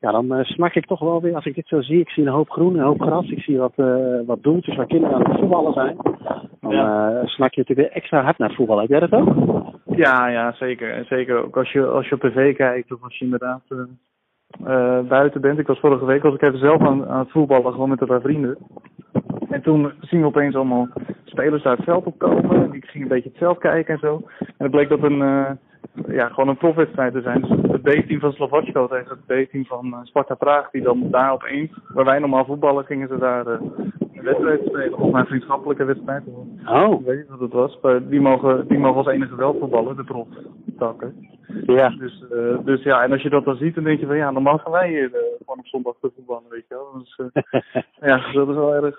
ja, dan uh, smak ik toch wel weer, als ik dit zo zie, ik zie een hoop groen, een hoop gras, ik zie wat, uh, wat doeltjes waar kinderen aan het voetballen zijn. Dan ja. uh, snak je natuurlijk weer extra hard naar voetbal. Heb jij dat ook? Ja, ja, zeker. En zeker ook als je, als je op tv kijkt of als je inderdaad buiten bent. Ik was vorige week, was ik even zelf aan, aan het voetballen, gewoon met een paar vrienden. En toen zien we opeens allemaal spelers daar het veld opkomen. En ik ging een beetje het veld kijken en zo. En het bleek dat een ja, gewoon een profwedstrijd te zijn. Dus het B-team van Slovakko tegen het B-team van uh, Sparta Praag, die dan daar opeens, waar wij normaal voetballen, gingen ze daar uh, een wedstrijd spelen. Of een vriendschappelijke wedstrijd. Oh. Ik weet niet wat het was, maar die mogen, die mogen als enige wel voetballen, de proftakken. Ja. Dus, uh, dus ja, en als je dat dan ziet, dan denk je van ja, normaal gaan wij hier gewoon op zondag te voetballen, weet je wel. Dus, ja, dat is wel erg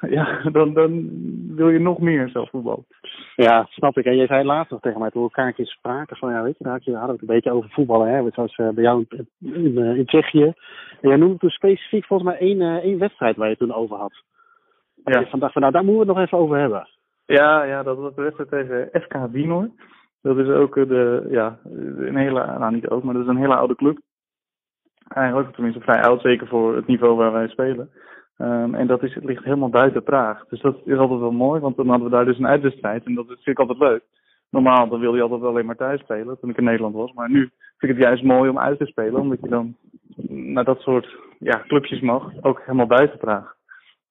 ja, dan, dan wil je nog meer zelf voetbal. Ja, snap ik. En jij zei laatst nog tegen mij, toen we elkaar een keer spraken, van ja, weet je, daar had je, hadden het een beetje over voetballen, hè, zoals uh, bij jou in, in, uh, in, Tsjechië. En jij noemde toen specifiek volgens mij één, uh, één wedstrijd waar je toen over had. En ja. vandaag van, nou, daar moeten we het nog even over hebben. Ja, ja, dat was de wedstrijd tegen FK Wienor. Dat is ook de, ja, een hele, nou niet ook, maar dat is een hele oude club. Eigenlijk, tenminste vrij oud, zeker voor het niveau waar wij spelen. Um, en dat is, het ligt helemaal buiten Praag. Dus dat is altijd wel mooi, want dan hadden we daar dus een uitwedstrijd. En dat vind ik altijd leuk. Normaal dan wil je altijd alleen maar thuis spelen, toen ik in Nederland was. Maar nu vind ik het juist mooi om uit te spelen, omdat je dan naar dat soort ja, clubjes mag, ook helemaal buiten Praag.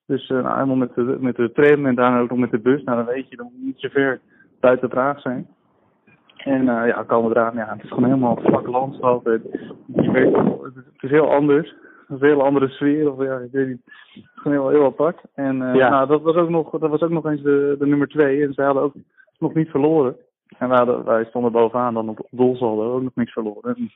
Dus uh, nou, helemaal met de, met tram en daarna ook nog met de bus. Nou, dan weet je, dan moet je ver buiten Praag zijn. En uh, ja, komen eraan, ja, het is gewoon helemaal vlak landschap. Het is heel anders. Een hele andere sfeer, of ja, ik weet niet. Gewoon heel, heel apart. En uh, ja. nou, dat was ook nog, dat was ook nog eens de, de nummer twee. En ze hadden ook nog niet verloren. En wij, hadden, wij stonden bovenaan dan op doelsaldo, ook nog niks verloren. En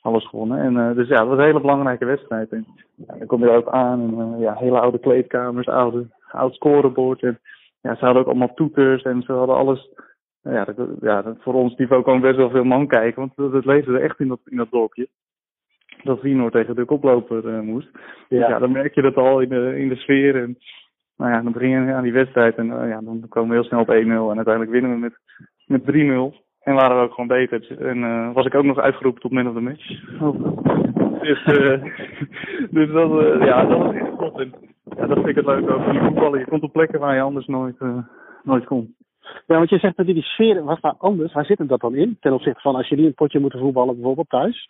alles gewonnen. En uh, dus ja, het was een hele belangrijke wedstrijd. En ja, dan kom je er ook aan. En uh, ja, hele oude kleedkamers, oude, oud scorebord. En ja, ze hadden ook allemaal toeters en ze hadden alles. Ja, dat, ja voor ons niveau kwam best wel veel man kijken, want dat, dat leefde er echt in dat, in dat dorpje. Dat Wienor tegen de koploper uh, moest. Ja. Dus ja, dan merk je dat al in de, in de sfeer. En nou ja, dan begin je aan die wedstrijd en uh, ja, dan komen we heel snel op 1-0 en uiteindelijk winnen we met, met 3-0. En waren we ook gewoon beter. En uh, was ik ook nog uitgeroepen tot man of the match. dus, uh, dus dat, uh, ja, dat was echt goed. En ja, dat vind ik het leuk over die voetballen. Je komt op plekken waar je anders nooit, nooit komt. Ja, want je zegt dat die sfeer was daar anders. Waar zit hem dat dan in? Ten opzichte van als je niet een potje moet voetballen, bijvoorbeeld thuis?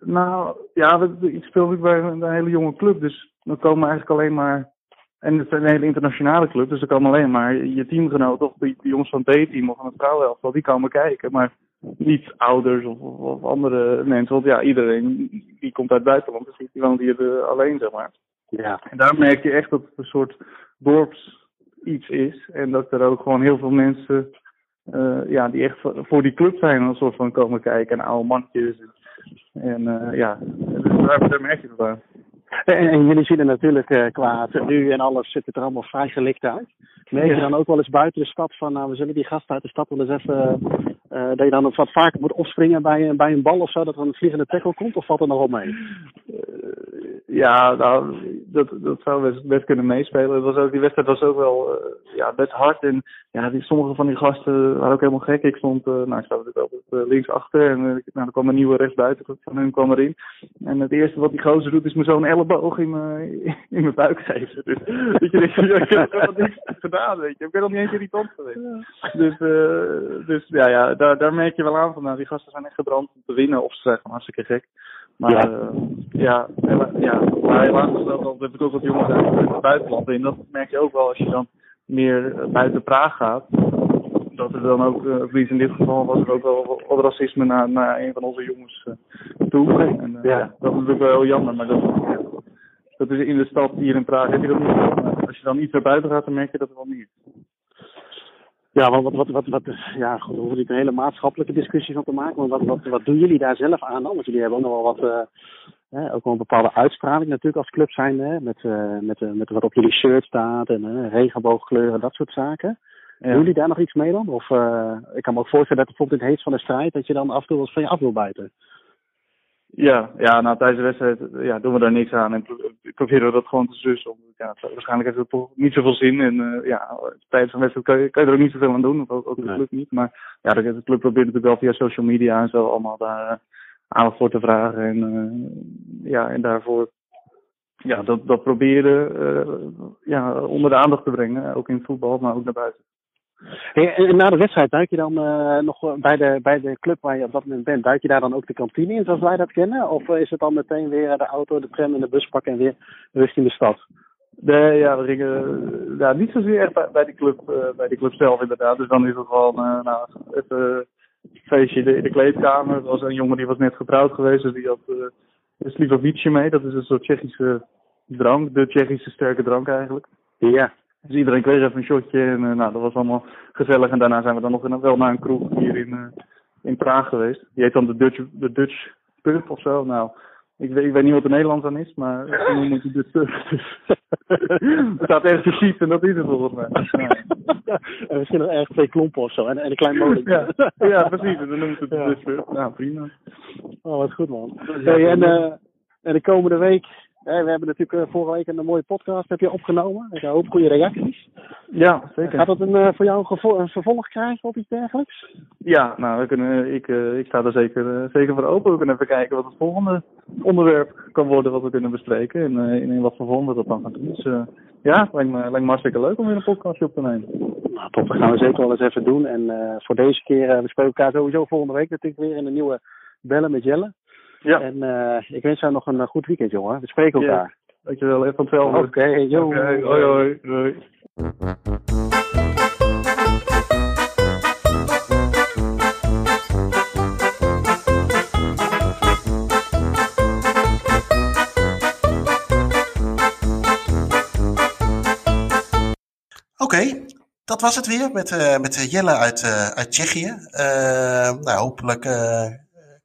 Nou, ja, ik speel bij een hele jonge club. Dus dan komen eigenlijk alleen maar en het is een hele internationale club, dus er komen alleen maar je teamgenoten of de, jongens van het B-team of van het vrouwenelftal, die komen kijken. Maar niet ouders of, of, andere mensen, want ja, iedereen die komt uit het buitenland, dus die woont hier uh, alleen, zeg maar. Ja. En daar merk je echt dat het een soort dorps iets is en dat er ook gewoon heel veel mensen uh, ja, die echt voor die club zijn een soort van komen kijken en oude mannetjes. En, uh, ja, dus daar, daar merk je het aan. En, jullie zien er natuurlijk uh, qua tenue en alles zit het er allemaal vrij gelikt uit. Merk je dan ook wel eens buiten de stad van, nou we zullen die gasten uit de stad wel eens even, uh, dat je dan wat vaker moet opspringen bij, bij een bal of zo, dat er een vliegende tackle komt, of valt er nog wel mee? Ja, nou, dat, dat zou best, best kunnen meespelen. Het was ook, die wedstrijd was ook wel uh, ja, best hard. En ja, die, sommige van die gasten waren ook helemaal gek. Ik stond, uh, nou, ik stond natuurlijk altijd uh, links achter. En nou, er kwam een nieuwe rechtsbuiten van hun kwam erin. En het eerste wat die gozer doet, is me zo'n elleboog in mijn, in mijn buik geven. Dus weet je, ik heb helemaal niks gedaan, weet je. Ik ben nog niet eens irritant geweest. Dus, dus ja, ja daar, daar merk je wel aan van, nou, die gasten zijn echt gebrand om te winnen. Of ze zijn gewoon hartstikke gek. Maar ja, ja, ja maar helaas heb ik ook wat jongens uit het buitenland. En dat merk je ook wel als je dan meer buiten Praag gaat. Dat er dan ook, uh, in dit geval was er ook wel wat racisme naar, naar een van onze jongens uh, toe. En uh, ja. dat is natuurlijk wel heel jammer, maar dat, dat is in de stad hier in Praag heb je dat niet. Maar als je dan iets naar buiten gaat, dan merk je dat wel niet. Ja, want wat, wat, wat, wat ja, goed, daar hoeven niet een hele maatschappelijke discussie van te maken. Maar wat, wat, wat doen jullie daar zelf aan dan? Want jullie hebben ook nog wel wat, uh, ook wel een bepaalde uitstraling natuurlijk als club zijn. Hè? Met, uh, met, uh, met wat op jullie shirt staat en regenboogkleuren, dat soort zaken. Ja. Doen jullie daar nog iets mee dan? Of ik kan me ook voorstellen dat bijvoorbeeld in het heet van de strijd, dat je dan af en toe wat van je af wil bijten. Ja, ja, nou tijdens de wedstrijd ja, doen we daar niks aan en proberen we dat gewoon te zussen. Ja, waarschijnlijk heeft het toch niet zoveel zin en uh, ja, tijdens een wedstrijd kan je, kan je er ook niet zoveel aan doen, ook, ook de club niet. Maar ja, de, de club probeert natuurlijk wel via social media en zo allemaal daar uh, aandacht voor te vragen en uh, ja, en daarvoor ja, dat, dat proberen ja, onder de aandacht te brengen, ook in het voetbal, maar ook naar buiten. Hey, en na de wedstrijd duik je dan uh, nog bij de, bij de club waar je op dat moment bent, duik je daar dan ook de kantine in zoals wij dat kennen? Of is het dan meteen weer de auto, de tram en de bus pakken en weer richting de stad? Nee, ja, we gingen ja, niet zozeer echt bij, bij, die club, uh, bij die club zelf inderdaad. Dus dan is het gewoon uh, nou, even een feestje in de, in de, kleedkamer. Er was een jongen die was net getrouwd geweest, dus die had uh, een Slivovice mee. Dat is een soort Tsjechische drank, de Tsjechische sterke drank eigenlijk. Ja. Dus iedereen kreeg even een shotje en uh, nou, dat was allemaal gezellig. En daarna zijn we dan nog in, wel naar een kroeg hier in, uh, in Praag geweest. Die heet dan de Dutch, de Dutch Pub of zo. Nou, ik weet, ik weet niet wat de Nederlands aan is, maar we noemen het de Dutch Pub. er staat ergens fiets en dat is het volgens mij. en misschien nog ergens twee klompen of zo en, en een klein molen. ja, ja, precies. Dan noemen ze het de Dutch Pub. Nou, prima. Oh, wat goed man. Hey, en, uh, en de komende week we hebben natuurlijk vorige week een mooie podcast heb je opgenomen. Ik hoop goede reacties. Ja, zeker. Gaat dat een, voor jou een, vervolg krijgen of iets dergelijks? Ja, nou, we kunnen, ik, ik sta er zeker, zeker voor open. We kunnen even kijken wat het volgende onderwerp kan worden wat we kunnen bespreken. En in, in wat voor vorm we dat dan gaan doen. Dus ja, lijkt me, lijkt me hartstikke leuk om weer een podcastje op te nemen. Nou, top. Dat gaan we zeker wel eens even doen. En voor deze keer, we spreken elkaar sowieso volgende week natuurlijk weer in een nieuwe Bellen met Jelle. Ja. En uh, ik wens jou nog een goed weekend, jongen. We spreken elkaar. Ja. Dankjewel, even van hetzelfde. Oké, okay, joh. Okay, hoi, hoi. hoi. Oké, dat was het weer met, uh, met Jelle uit, uh, uit Tsjechië. Uh, nou, hopelijk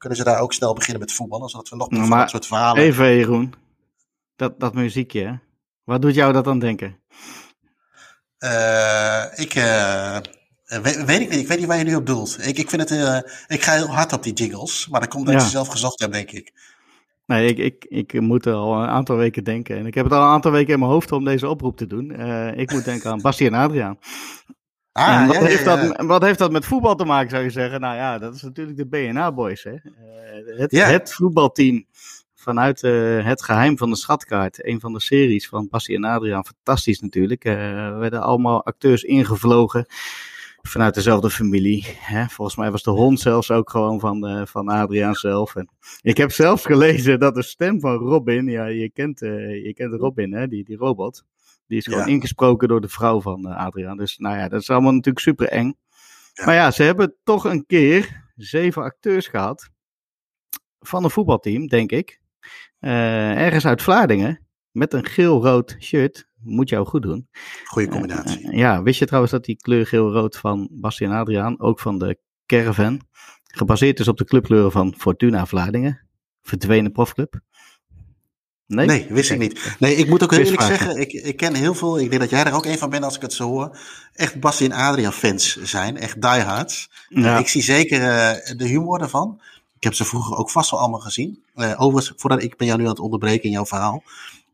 kunnen ze daar ook snel beginnen met voetballen, zodat we nog meer van dat soort verhalen... Even Jeroen, dat, dat muziekje, wat doet jou dat dan denken? ik... Weet, weet, ik niet, ik weet niet waar je nu op doelt. Ik, ik, vind het, ik ga heel hard op die jingles, maar dat komt omdat ja. je zelf gezocht hebt, denk ik. Nee, ik, ik, ik moet er al een aantal weken denken. En ik heb het al een aantal weken in mijn hoofd om deze oproep te doen. Ik moet denken aan Basti en Adriaan. Ah, wat, heeft Dat, wat heeft dat met voetbal te maken, zou je zeggen? Nou ja, dat is natuurlijk de BNA Boys. Hè? Uh, het, het, voetbalteam vanuit uh, Het Geheim van de Schatkaart. Een van de series van Basti en Adriaan. Fantastisch natuurlijk. er werden allemaal acteurs ingevlogen vanuit dezelfde familie. Hè? Volgens mij was de hond zelfs ook gewoon van, uh, van Adriaan zelf. En ik heb zelfs gelezen dat de stem van Robin, ja, je kent, uh, je kent Robin, hè? Die, die robot. Die is gewoon ingesproken door de vrouw van uh, Adriaan. Dus nou ja, dat is allemaal natuurlijk super eng. Ja. Maar ja, ze hebben toch een keer zeven acteurs gehad. Van een voetbalteam, denk ik. ergens uit Vlaardingen. Met een geel-rood shirt moet jou goed doen. Goeie combinatie. Uh, ja, wist je trouwens dat die kleur geel-rood van Bastian Adriaan, ook van de Caravan, gebaseerd is op de clubkleuren van Fortuna Vlaardingen, verdwenen profclub? Nee? nee, wist ik niet. Nee, ik moet ook heel eerlijk zeggen, ik, ik ken heel veel, ik denk dat jij er ook een van bent als ik het zo hoor, echt Basti en Adriaan fans zijn, echt diehards. Ja. ik zie zeker uh, de humor ervan. Ik heb ze vroeger ook vast wel allemaal gezien. Uh, overigens, voordat ik ben jou nu aan het onderbreken in jouw verhaal.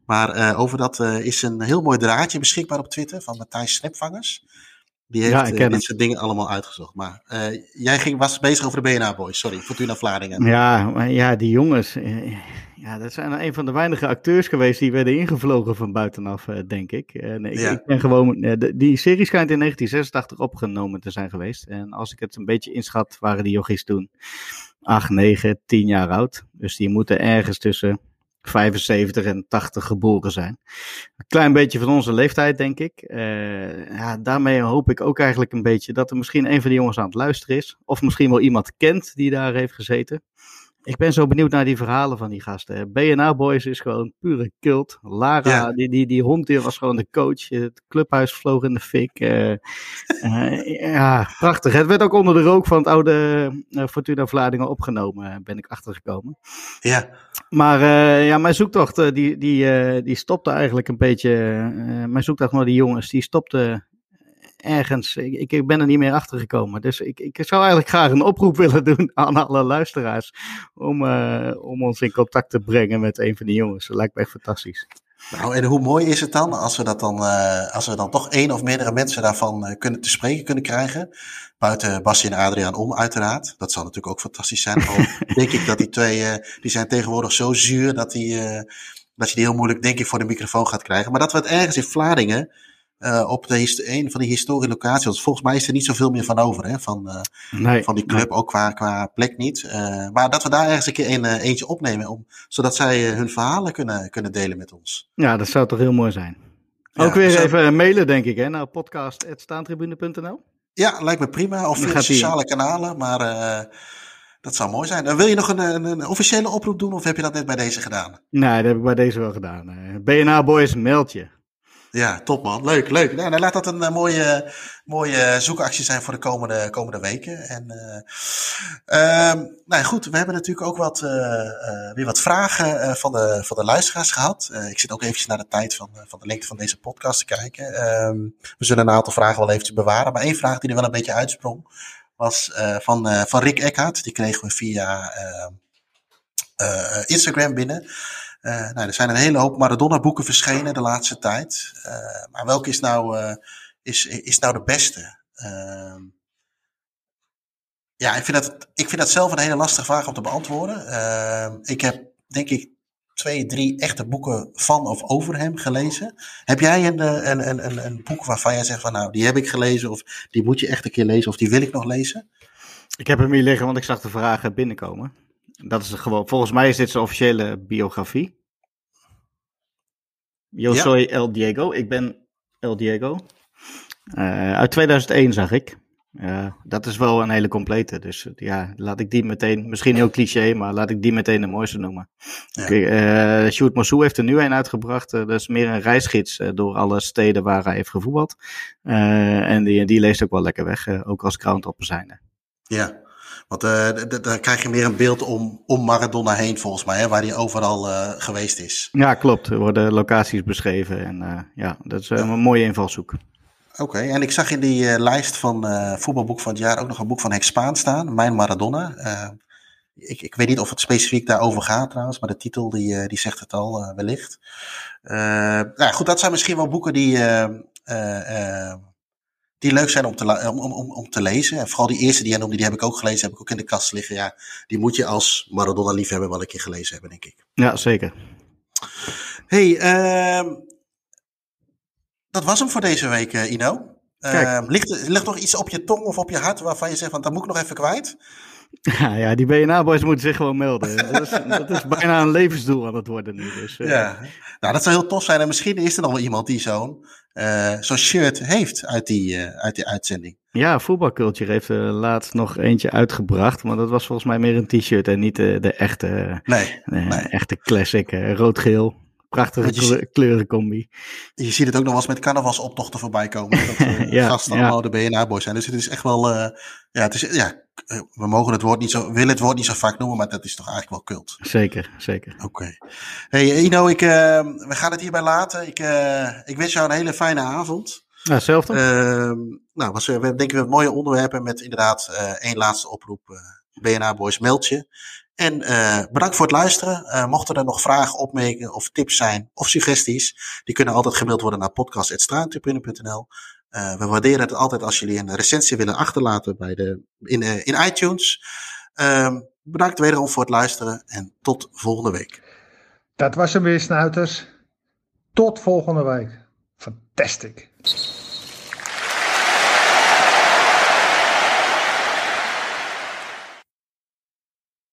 Maar uh, over dat is een heel mooi draadje beschikbaar op Twitter van Matthijs Snapvangers. Die heeft ja, dit soort dingen allemaal uitgezocht. Maar jij ging, was bezig over de BNA Boys, sorry, Fortuna Vlaardingen. Ja, maar ja, die jongens, ja, dat zijn een van de weinige acteurs geweest die werden ingevlogen van buitenaf, denk ik. En ik, ja. ik ben gewoon, die serie schijnt in 1986 opgenomen te zijn geweest. En als ik het een beetje inschat, waren die jochies toen 8, 9, 10 jaar oud. Dus die moeten ergens tussen 75 en 80 geboren zijn. Een klein beetje van onze leeftijd, denk ik. Uh, ja, daarmee hoop ik ook eigenlijk een beetje dat er misschien een van die jongens aan het luisteren is. Of misschien wel iemand kent die daar heeft gezeten. Ik ben zo benieuwd naar die verhalen van die gasten. BNA Boys is gewoon pure cult. Lara, die, die, die hond, die was gewoon de coach. Het clubhuis vloog in de fik. Uh, uh, ja, prachtig. Het werd ook onder de rook van het oude uh, Fortuna Vlaardingen opgenomen, ben ik achtergekomen. Ja. Maar ja, mijn zoektocht, die, die, die stopte eigenlijk een beetje. mijn zoektocht naar die jongens, die stopte ergens, ik, ik ben er niet meer achter gekomen. Dus ik, ik zou eigenlijk graag een oproep willen doen aan alle luisteraars. Om, uh, om ons in contact te brengen met een van die jongens. Dat lijkt me echt fantastisch. Nou, en hoe mooi is het dan als we, dat dan, uh, als we dan toch één of meerdere mensen daarvan uh, kunnen te spreken kunnen krijgen? Buiten Basje en Adriaan om, uiteraard. Dat zou natuurlijk ook fantastisch zijn. Al denk ik dat die twee, uh, die zijn tegenwoordig zo zuur dat, die, dat je die heel moeilijk, denk ik, voor de microfoon gaat krijgen. Maar dat we het ergens in Vlaardingen uh, op de, een van die historische locaties. Want volgens mij is er niet zoveel meer van over, hè, van, uh, nee, van die club, nee. ook qua, qua plek niet. Uh, maar dat we daar ergens een keer een, eentje opnemen, om, zodat zij hun verhalen kunnen, kunnen delen met ons. Ja, dat zou toch heel mooi zijn. Ja, ook weer dus even mailen, denk ik, hè, naar podcast.staantribune.nl. Ja, lijkt me prima. Of via sociale kanalen, maar dat zou mooi zijn. wil je nog een, een, een, officiële oproep doen, of heb je dat net bij deze gedaan? Nee, dat heb ik bij deze wel gedaan. BNA Boys, meld je. Ja, top man. Leuk, leuk. Nou, laat dat een uh, mooie, mooie zoekactie zijn voor de komende, komende weken. En, uh, nou goed, we hebben natuurlijk ook wat, weer wat vragen van, de, van de luisteraars gehad. ik zit ook eventjes naar de tijd van, van de lengte van deze podcast te kijken. Ehm, we zullen een aantal vragen wel eventjes bewaren. Maar één vraag die er wel een beetje uitsprong was van, van Rick Eckhart. Die kregen we via Instagram binnen. Nou, er zijn een hele hoop Maradona-boeken verschenen de laatste tijd. maar welke is nou, is, is nou de beste? Ehm, ja, ik vind, dat, ik vind dat zelf een hele lastige vraag om te beantwoorden. Ehm, ik heb, denk ik, twee, drie echte boeken van of over hem gelezen. Heb jij een, een, een, een, een boek waarvan jij zegt van nou, die heb ik gelezen of die moet je echt een keer lezen of die wil ik nog lezen? Ik heb hem hier liggen, want ik zag de vragen binnenkomen. Dat is gewoon, volgens mij is dit zijn officiële biografie. Yo soy El Diego. Ik ben El Diego. Uh, uit 2001 zag ik. Ja, dat is wel een hele complete. Dus ja, laat ik die meteen, misschien heel cliché, maar laat ik die meteen de mooiste noemen. Ja. Uh, Sjoerd heeft er nu een uitgebracht. Dat is meer een reisgids door alle steden waar hij heeft gevoetbald. en die, die leest ook wel lekker weg, ook als groundhopper zijnde. Ja, want daar krijg je meer een beeld om, om Maradona heen volgens mij, hè, waar hij overal geweest is. Ja, klopt. Er worden locaties beschreven en ja, dat is een mooie invalshoek. Oké, en ik zag in die uh, lijst van uh, voetbalboek van het jaar ook nog een boek van Henk Spaan staan, Mijn Maradona. Uh, ik, ik weet niet of het specifiek daarover gaat trouwens, maar de titel die, die zegt het al wellicht. nou goed, dat zijn misschien wel boeken die, die leuk zijn om te, om, om, om te lezen. En vooral die eerste die jij noemde, die heb ik ook gelezen, heb ik ook in de kast liggen. Ja, die moet je als Maradona-liefhebber wel een keer gelezen hebben, denk ik. Ja, zeker. Hey, ehm, dat was hem voor deze week, uh, Ino. Uh, ligt, ligt nog iets op je tong of op je hart waarvan je zegt, want dat moet ik nog even kwijt? Ja, ja die BNA-boys moeten zich gewoon melden. dat, is, dat is bijna een levensdoel aan het worden nu. Dus, uh... Ja, nou dat zou heel tof zijn. En misschien is er nog wel iemand die zo'n uh, zo'n shirt heeft uit die, uh, uit die uitzending. Ja, Voetbalculture heeft er laatst nog eentje uitgebracht. Maar dat was volgens mij meer een t-shirt en niet de, de echte, nee, nee. echte classic rood-geel. Prachtige je, kleurencombi. Je ziet het ook nog wel eens met carnavalsoptochten voorbij komen. Dat uh, ja, gasten ja. allemaal de BNA-boys zijn. Dus het is echt wel... Uh, ja, het is, ja, we mogen het woord niet zo, willen het woord niet zo vaak noemen, maar dat is toch eigenlijk wel cult. Zeker, zeker. Oké. Okay. Hey Ino, ik, uh, we gaan het hierbij laten. Ik, ik wens jou een hele fijne avond. Ja, hetzelfde. Ehm, nou, was, we hebben denk ik een mooie onderwerpen met inderdaad één laatste oproep. BNA Boys, meld je. En uh, bedankt voor het luisteren. Uh, mochten er nog vragen, opmerkingen of tips zijn of suggesties, die kunnen altijd gemaild worden naar podcast.straattribune.nl. Uh, we waarderen het altijd als jullie een recensie willen achterlaten bij de, in, in iTunes. Ehm, bedankt wederom voor het luisteren en tot volgende week. Dat was hem weer, snuiters. Tot volgende week. Fantastic.